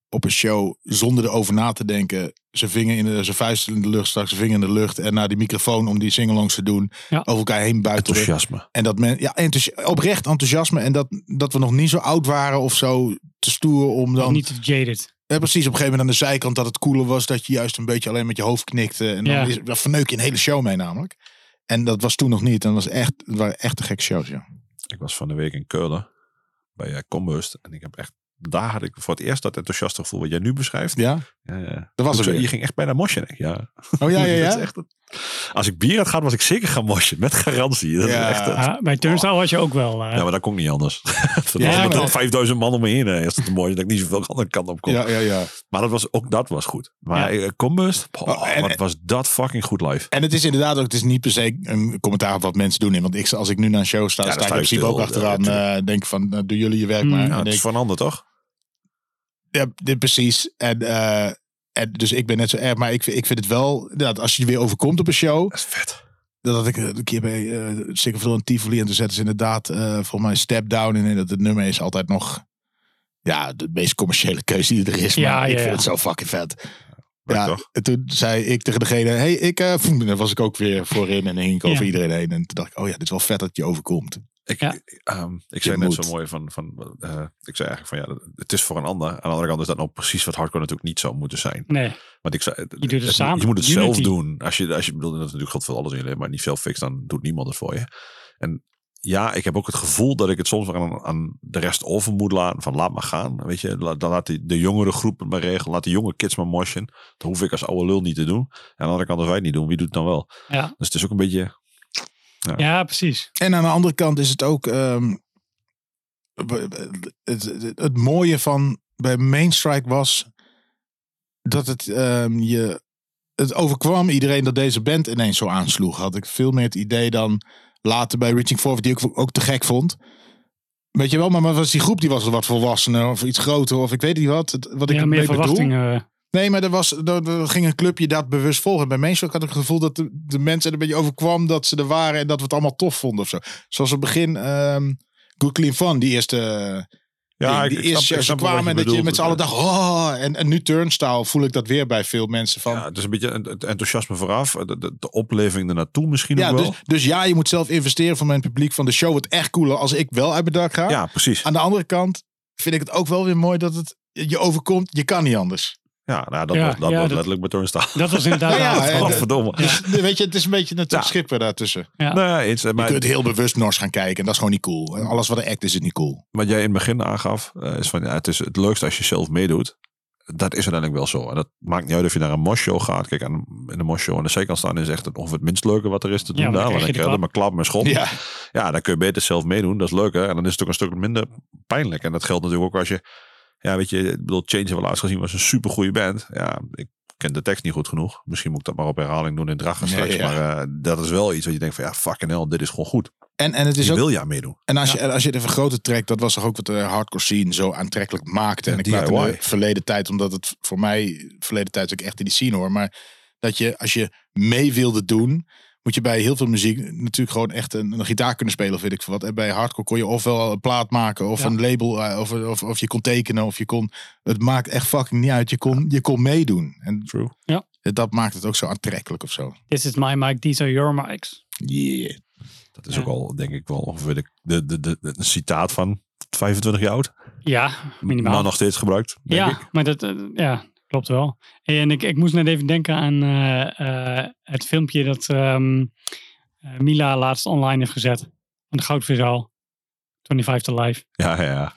op een show, zonder erover na te denken, zijn vinger in de, zijn vuist in de lucht, straks zijn vinger in de lucht en naar die microfoon om die singalongs te doen,
Ja.
over elkaar heen buitelen.
Enthousiasme.
En dat men, ja, enthousi- oprecht enthousiasme en dat, dat we nog niet zo oud waren of zo te stoer om
Dan,
dan...
niet te jaded.
Ja, precies, op een gegeven moment aan de zijkant dat het cooler was dat je juist een beetje alleen met je hoofd knikte. En dan,
Ja.
is, dan verneuk je een hele show mee namelijk. En dat was toen nog niet. En dat was echt, het waren echt de gekke shows, ja.
Ik was van de week in Keulen bij uh, Combust. En ik heb echt, daar had ik voor het eerst dat enthousiaste gevoel wat jij nu beschrijft.
Ja?
Ja, ja.
Dat was er weer.
Je ging echt bijna mosjen. Ik, Ja.
Oh ja, ja,
Dat is
ja.
echt een- als ik bier had gehad, was ik zeker gaan mosjen. Met garantie. Dat
Ja.
is echt, eh,
Ja, bij Turnstile was je ook wel. eh,
ja, maar dat kon niet anders. Van
Ja,
ja, met
maar-
dan 5000 man om me heen. eh, Is het mooi dat ik niet zoveel andere kant op kon.
Ja, ja, ja.
Maar dat was, ook dat was goed. Maar ja. Combust,
Oh, en-
wat was dat fucking goed live.
En het is inderdaad ook, het is niet per se een commentaar op wat mensen doen. Want ik, als ik nu naar een show sta,
Ja, dan
sta ik in principe ook achteraan.
ja,
eh denk van, nou, doen jullie je werk
Mm.
maar.
Ja,
Ja, het
denk,
is een ander, toch?
Ja, dit precies. En, eh, en dus ik ben net zo erg. Maar ik, vind- ik vind het wel, inderdaad, als je je weer overkomt op een show.
Dat is vet.
Dat had ik eh, een keer bij uh, Sikkerville en Tivoli. En toen zetten ze inderdaad eh volgens mij Step Down in. En dat het nummer is altijd nog ja, de meest commerciële keuze die er is. Maar
Ja,
ik
ja,
vind
ja.
het zo fucking vet. Ja,
toch?
en toen zei ik tegen degene, hey, ik, eh voem, daar was ik ook weer voorin en dan hing ik over
Ja.
iedereen heen. En toen dacht ik, oh ja, dit is wel vet dat je overkomt.
Ik,
Ja.
ik, ehm, ik zei net
moet.
zo mooi van, van eh, ik zei eigenlijk van ja, dat- het is voor een ander. Aan de andere kant is dat nou precies wat hardcore natuurlijk niet zou moeten zijn.
nee.
Want ik zei,
Je doet het samen.
Je moet het
Unity.
zelf doen. Als je, als je bedoelt, dat is natuurlijk God voor alles in je leven, maar niet zelf fixt, dan doet niemand het voor je. En ja, ik heb ook het gevoel dat ik het soms aan, aan de rest over moet laten. Van laat maar gaan. Weet je, La- dan laat die, de jongere groep het maar regelen. Laat de jonge kids maar moshen. Dat hoef ik als oude lul niet te doen. En aan de andere kant, als wij het niet doen, wie doet het dan wel?
Ja.
Dus het is ook een beetje.
Ja, precies.
En aan de andere kant is het ook ehm, het, het, het mooie van bij Mainstrike was dat het ehm, je het overkwam iedereen dat deze band ineens zo aansloeg. Had ik veel meer het idee dan later bij Reaching Forward, die ik ook te gek vond. Weet je wel, maar, maar was die groep die was wat volwassener of iets groter of ik weet niet wat. Wat ik
ja, meer
bedoel.
verwachtingen.
Nee, maar er, was, er, er ging een clubje dat bewust volgen. Bij Mainstream had ik het gevoel dat de, de mensen er een beetje overkwam dat ze er waren en dat we het allemaal tof vonden of zo. Zoals op het begin ehm Good Clean Fun, die eerste,
Ja,
die,
ik-
die
ik
eerste
snap-
kwamen en dat
je
je met z'n allen dacht, oh, en, en nu Turnstile voel ik dat weer bij veel mensen van.
Ja, het is een beetje het enthousiasme vooraf. De, de, de opleving ernaartoe misschien
Ja,
ook wel.
dus, dus ja, je moet zelf investeren voor mijn publiek van de show. Wordt echt cooler als ik wel uit mijn dak ga.
ja, precies.
Aan de andere kant vind ik het ook wel weer mooi dat het je overkomt. Je kan niet anders.
Ja, nou, dat
Ja,
was, dat
ja,
was
dat-
letterlijk Turnstile.
Dat was inderdaad...
Ja.
Verdomme.
Dus weet je, het is een beetje het
Ja.
schippen daartussen.
Ja.
Nou ja, eens, eh,
Je
maar
kunt heel bewust Nors gaan kijken en dat is gewoon niet cool. En alles wat er act is, is niet cool.
wat jij in het begin aangaf, eh, is van ja, het is het leukste als je zelf meedoet. Dat is uiteindelijk wel zo. En dat maakt niet uit of je naar een mosshow gaat. Kijk, aan, in de mosshow aan de zijkant staan is echt het, ongeveer het minst leuke wat er is te doen.
Ja, maar dan
daar.
krijg
Want
je
dan krijg je maar klap en schop.
Ja,
Ja, dan kun je beter zelf meedoen. Dat is leuker. En dan is het ook een stuk minder pijnlijk. En dat geldt natuurlijk ook als je... Ja, weet je, ik bedoel, Change hebben we laatst gezien was een super goede band. Ja, ik ken de tekst niet goed genoeg. Misschien moet ik dat maar op herhaling doen in Drachen
Nee,
straks.
ja.
Maar eh, dat is wel iets wat je denkt van ja, fucking hell, dit is gewoon goed.
en, en het is
Je
ook
wil ja meedoen.
En als, je, als je het even groter trekt, dat was toch ook wat de hardcore scene zo aantrekkelijk maakte. En ik in de verleden tijd, omdat het voor mij verleden tijd ook echt in die scene hoor. Maar dat je, als je mee wilde doen, moet je bij heel veel muziek natuurlijk gewoon echt een, een gitaar kunnen spelen of weet ik veel wat. En bij hardcore kon je ofwel een plaat maken of
Ja.
een label, eh, of, of, of je kon tekenen of je kon... Het maakt echt fucking niet uit. Je kon, je kon meedoen. En
True.
dat maakt het ook zo aantrekkelijk of zo.
This is my mic, these are your mics.
Yeah.
Dat is
Ja.
ook al, denk ik wel ongeveer de, de, de, de, citaat van 25 jaar oud.
Ja, minimaal.
Maar nog steeds gebruikt, denk
ja,
ik.
maar dat eh, ja, klopt wel. En ik, ik moest net even denken aan eh, eh, het filmpje dat ehm, eh, Mila laatst online heeft gezet. Van de Goudvisal. 25 to Life.
Ja, ja, ja.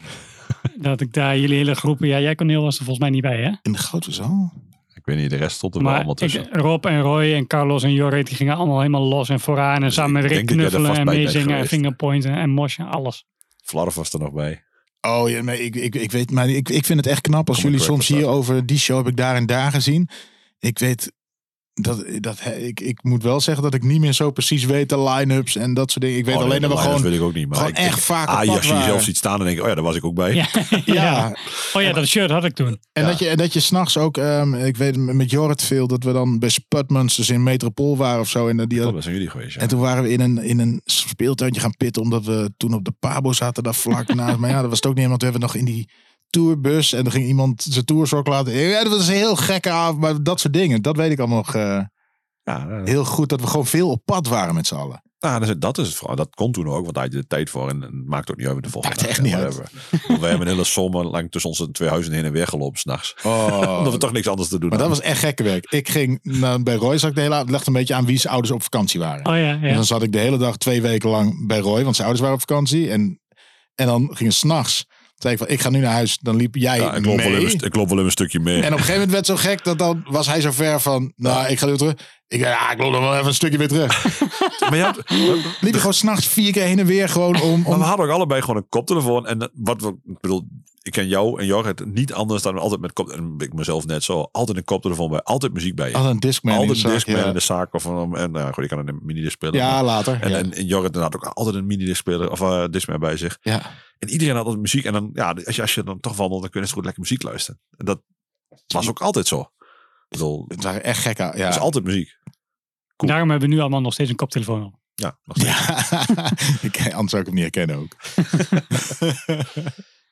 dat ik daar jullie hele groepen... Ja, jij Cornel was er volgens mij niet bij, hè?
In de zaal?
Ik weet niet, de rest stond er wel
Maar
allemaal
ik,
tussen.
Rob en Roy en Carlos en Jorrit, die gingen allemaal helemaal los en vooraan. En samen met
ik
Rick knuffelen en meezingen en fingerpointen en mosje, alles.
Flarf was er nog bij.
Oh ja, nee, ik, ik, ik weet, maar ik, ik vind het echt knap als jullie soms hier over die show heb ik daar en daar gezien. Ik weet dat, dat, ik, ik moet wel zeggen dat ik niet meer zo precies weet de line-ups en dat soort dingen. Ik weet
Oh,
alleen
nee,
dat we gewoon,
weet ik ook niet. Maar
gewoon
ik,
echt
ik-
vaak
Ah, als je jezelf ziet staan, dan denk ik, oh ja, daar was ik ook bij.
Ja.
Ja,
Oh ja, dat shirt had ik toen.
En,
Ja.
dat je, en dat je s'nachts ook, ehm, ik weet met Jorrit veel, dat we dan bij Spudmonsters in Metropool waren of zo. En, dat die,
dat zijn jullie geweest, ja.
en toen waren we in een, in een speeltuintje gaan pitten, omdat we toen op de Pabo zaten daar vlak naast. Maar ja, dat was het ook niet, want we hebben nog in die tourbus en er ging iemand zijn toursok laten. Ja, dat was een heel gekke avond, maar dat soort dingen, dat weet ik allemaal nog eh,
ja, nou,
heel goed. Dat we gewoon veel op pad waren met z'n allen.
Nou, dat is, dat is het vooral. Dat kon toen ook, want daar had je de tijd voor. En, het maakt ook niet uit de volgende dag,
echt niet
ja,
uit.
We hebben een hele zomer lang tussen onze twee huizen heen en weer gelopen s'nachts.
Oh.
Omdat we toch niks anders te doen
Maar dat was echt gekke werk. Ik ging naar, bij Roy, zat ik de hele avond, ligt een beetje aan wie zijn ouders op vakantie waren.
Oh ja,
En
ja.
dan zat ik de hele dag twee weken lang bij Roy, want zijn ouders waren op vakantie. En, en dan gingen s'nachts. Zei ik van, ik ga nu naar huis. Dan liep jij
Ja, ik, loop wel
mee.
even, ik loop wel even een stukje mee.
En op een gegeven moment werd het zo gek dat dan was hij zo ver van, nou, ik ga weer terug. Ik ja, ik loop nog wel even een stukje weer terug.
maar, ja,
Liep je gewoon s'nachts vier keer heen en weer gewoon om...
maar
om
we hadden ook allebei gewoon een koptelefoon. En wat we, ik bedoel, ik ken jou en Jorrit niet anders dan altijd met kop. En ik mezelf net zo. Altijd een koptelefoon bij, altijd muziek bij je.
Altijd een Discman. in
altijd
de
een
zak,
Discman
ja.
in de zaak. Of een, en nou, goed, je kan een mini spelen.
Ja, later.
En,
ja.
en, en Jorrit had ook altijd een mini speler of uh, Discman bij zich.
ja.
En iedereen had altijd muziek. En dan, ja, als je, als je dan toch wandelt, dan kun je net goed lekker muziek luisteren. En dat was ook altijd zo. Ik bedoel,
Het waren echt gekke... Ja.
het is altijd muziek. Cool.
Daarom hebben we nu allemaal nog steeds een koptelefoon op.
Ja, nog steeds.
Ja. Anders zou ik hem niet herkennen ook.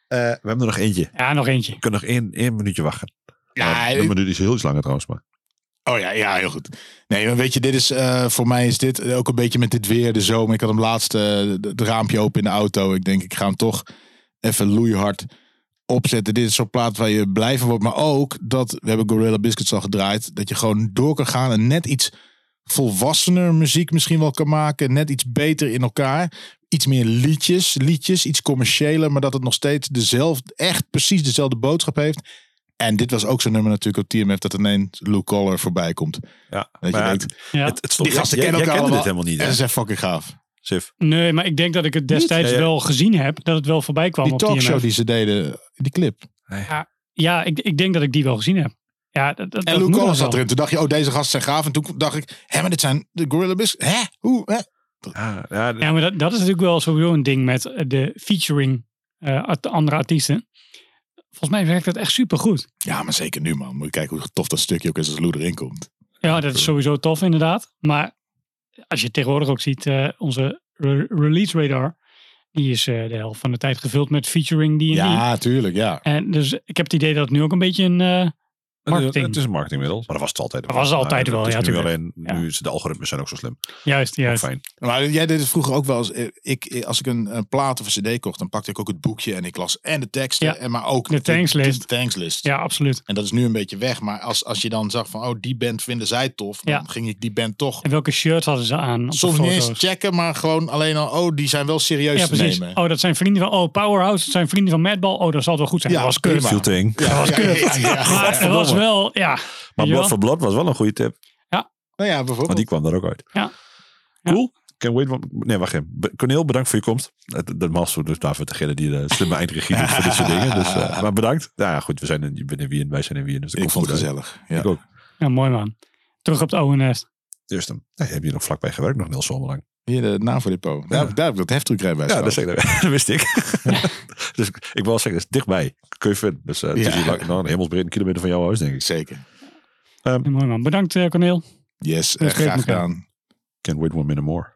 Eh, we hebben er nog eentje.
Ja, nog eentje.
We kunnen nog één, één minuutje wachten.
Ja,
een minuut is heel iets langer trouwens. Maar.
Oh ja, ja, heel goed. Nee, maar weet je, dit is eh, voor mij is dit ook een beetje met dit weer, de zomer. Ik had hem laatst eh, het raampje open in de auto. Ik denk, ik ga hem toch even loeihard opzetten. Dit is zo'n plaat waar je blij van wordt. Maar ook dat, we hebben Gorilla Biscuits al gedraaid, dat je gewoon door kan gaan en net iets volwassener muziek misschien wel kan maken. Net iets beter in elkaar. Iets meer liedjes, liedjes, iets commerciëler, maar dat het nog steeds dezelfde, echt precies dezelfde boodschap heeft. En dit was ook zo'n nummer natuurlijk op TMF dat ineens Blue Collar voorbij komt.
Ja,
Dat je
ja,
denkt,
het,
Ja.
het, het stond,
Die gasten kennen elkaar
dit helemaal niet.
En is echt fucking gaaf.
Sif.
Nee, maar ik denk dat ik het destijds
Ja,
wel gezien heb. Dat het wel voorbij kwam
Die
op
talkshow
TMF.
die ze deden, die clip.
Ja, ik, ik denk dat ik die wel gezien heb. Ja, dat, dat,
En Collar
wel
zat erin. Toen dacht je, oh deze gasten zijn gaaf. En toen dacht ik, hé, maar dit zijn de Gorilla Biscuits. Hè? Hoe? Hè?
Ja, ja,
Ja, maar dat, dat is natuurlijk wel sowieso een ding met eh, de featuring eh, art- andere artiesten. Volgens mij werkt dat echt super goed.
Ja, maar zeker nu man. Moet je kijken hoe tof dat stukje ook is als Lou erin komt.
Ja, dat is sowieso tof inderdaad. Maar als je tegenwoordig ook ziet, eh, onze re- release radar, die is eh, de helft van de tijd gevuld met featuring die en die.
Ja, tuurlijk, ja.
En dus ik heb het idee dat het nu ook een beetje een eh, marketing.
Het is een marketingmiddel. Maar dat was het altijd.
Dat was het altijd wel,
het is
ja,
nu
tuurlijk.
alleen,
Ja.
nu is de algoritmes zijn ook zo slim.
Juist, juist.
fijn.
Maar jij deed het vroeger ook wel eens. eh, Ik, eh, als ik een, een plaat of een cd kocht, dan pakte ik ook het boekje en ik las en de teksten.
Ja.
En maar ook
De thankslist.
De, thankslist.
Ja, absoluut.
En dat is nu een beetje weg. Maar als, als je dan zag van, oh, die band vinden zij tof. Dan
Ja.
ging ik die band toch
En welke shirts hadden ze aan?
Soms niet eens checken. Maar gewoon alleen al, oh, die zijn wel serieus
Ja,
te
precies.
nemen.
Oh, dat zijn vrienden van. Oh, Powerhouse. Dat zijn vrienden van Madball. Oh, dat zal het wel goed zijn.
Ja,
dat was kut.
Ja,
was
ja,
kut.
ja,
was wel, ja.
Maar
wel?
for Blood was wel een goede tip.
Nou ja,
Want
bijvoorbeeld.
die kwam daar ook uit.
Ja. Ja.
Cool. Can wait. one- Nee, wacht even. Cornel, bedankt voor je komst. Mag zo dus daarvoor degene die de slimme eindregie doet voor dit soort dingen. Dus, eh, maar bedankt. Nou ja, goed. We zijn in, je bent in Wien. Wij zijn in Wien. Dus
Ik vond het gezellig. Ja.
Ik ook.
Ja, mooi man. Terug op het nest.
Eerst hem. Nee, heb je nog vlakbij gewerkt nog heel zomerlang.
Hier de NAVO-depot. Daar, daar heb ik dat heftruckrijbewijs
Ja, dat, zeg ik, dat wist ik. dus ik wil zeggen, het is dichtbij. Kun je vinden. Dus eh, het is
Ja.
hier lang, nou, een hemelsbreed een kilometer van jouw huis, denk ik.
Zeker.
Ja, mooi man. Bedankt Corneel.
Yes,
Dat
eh, graag gedaan.
Can't wait one minute more.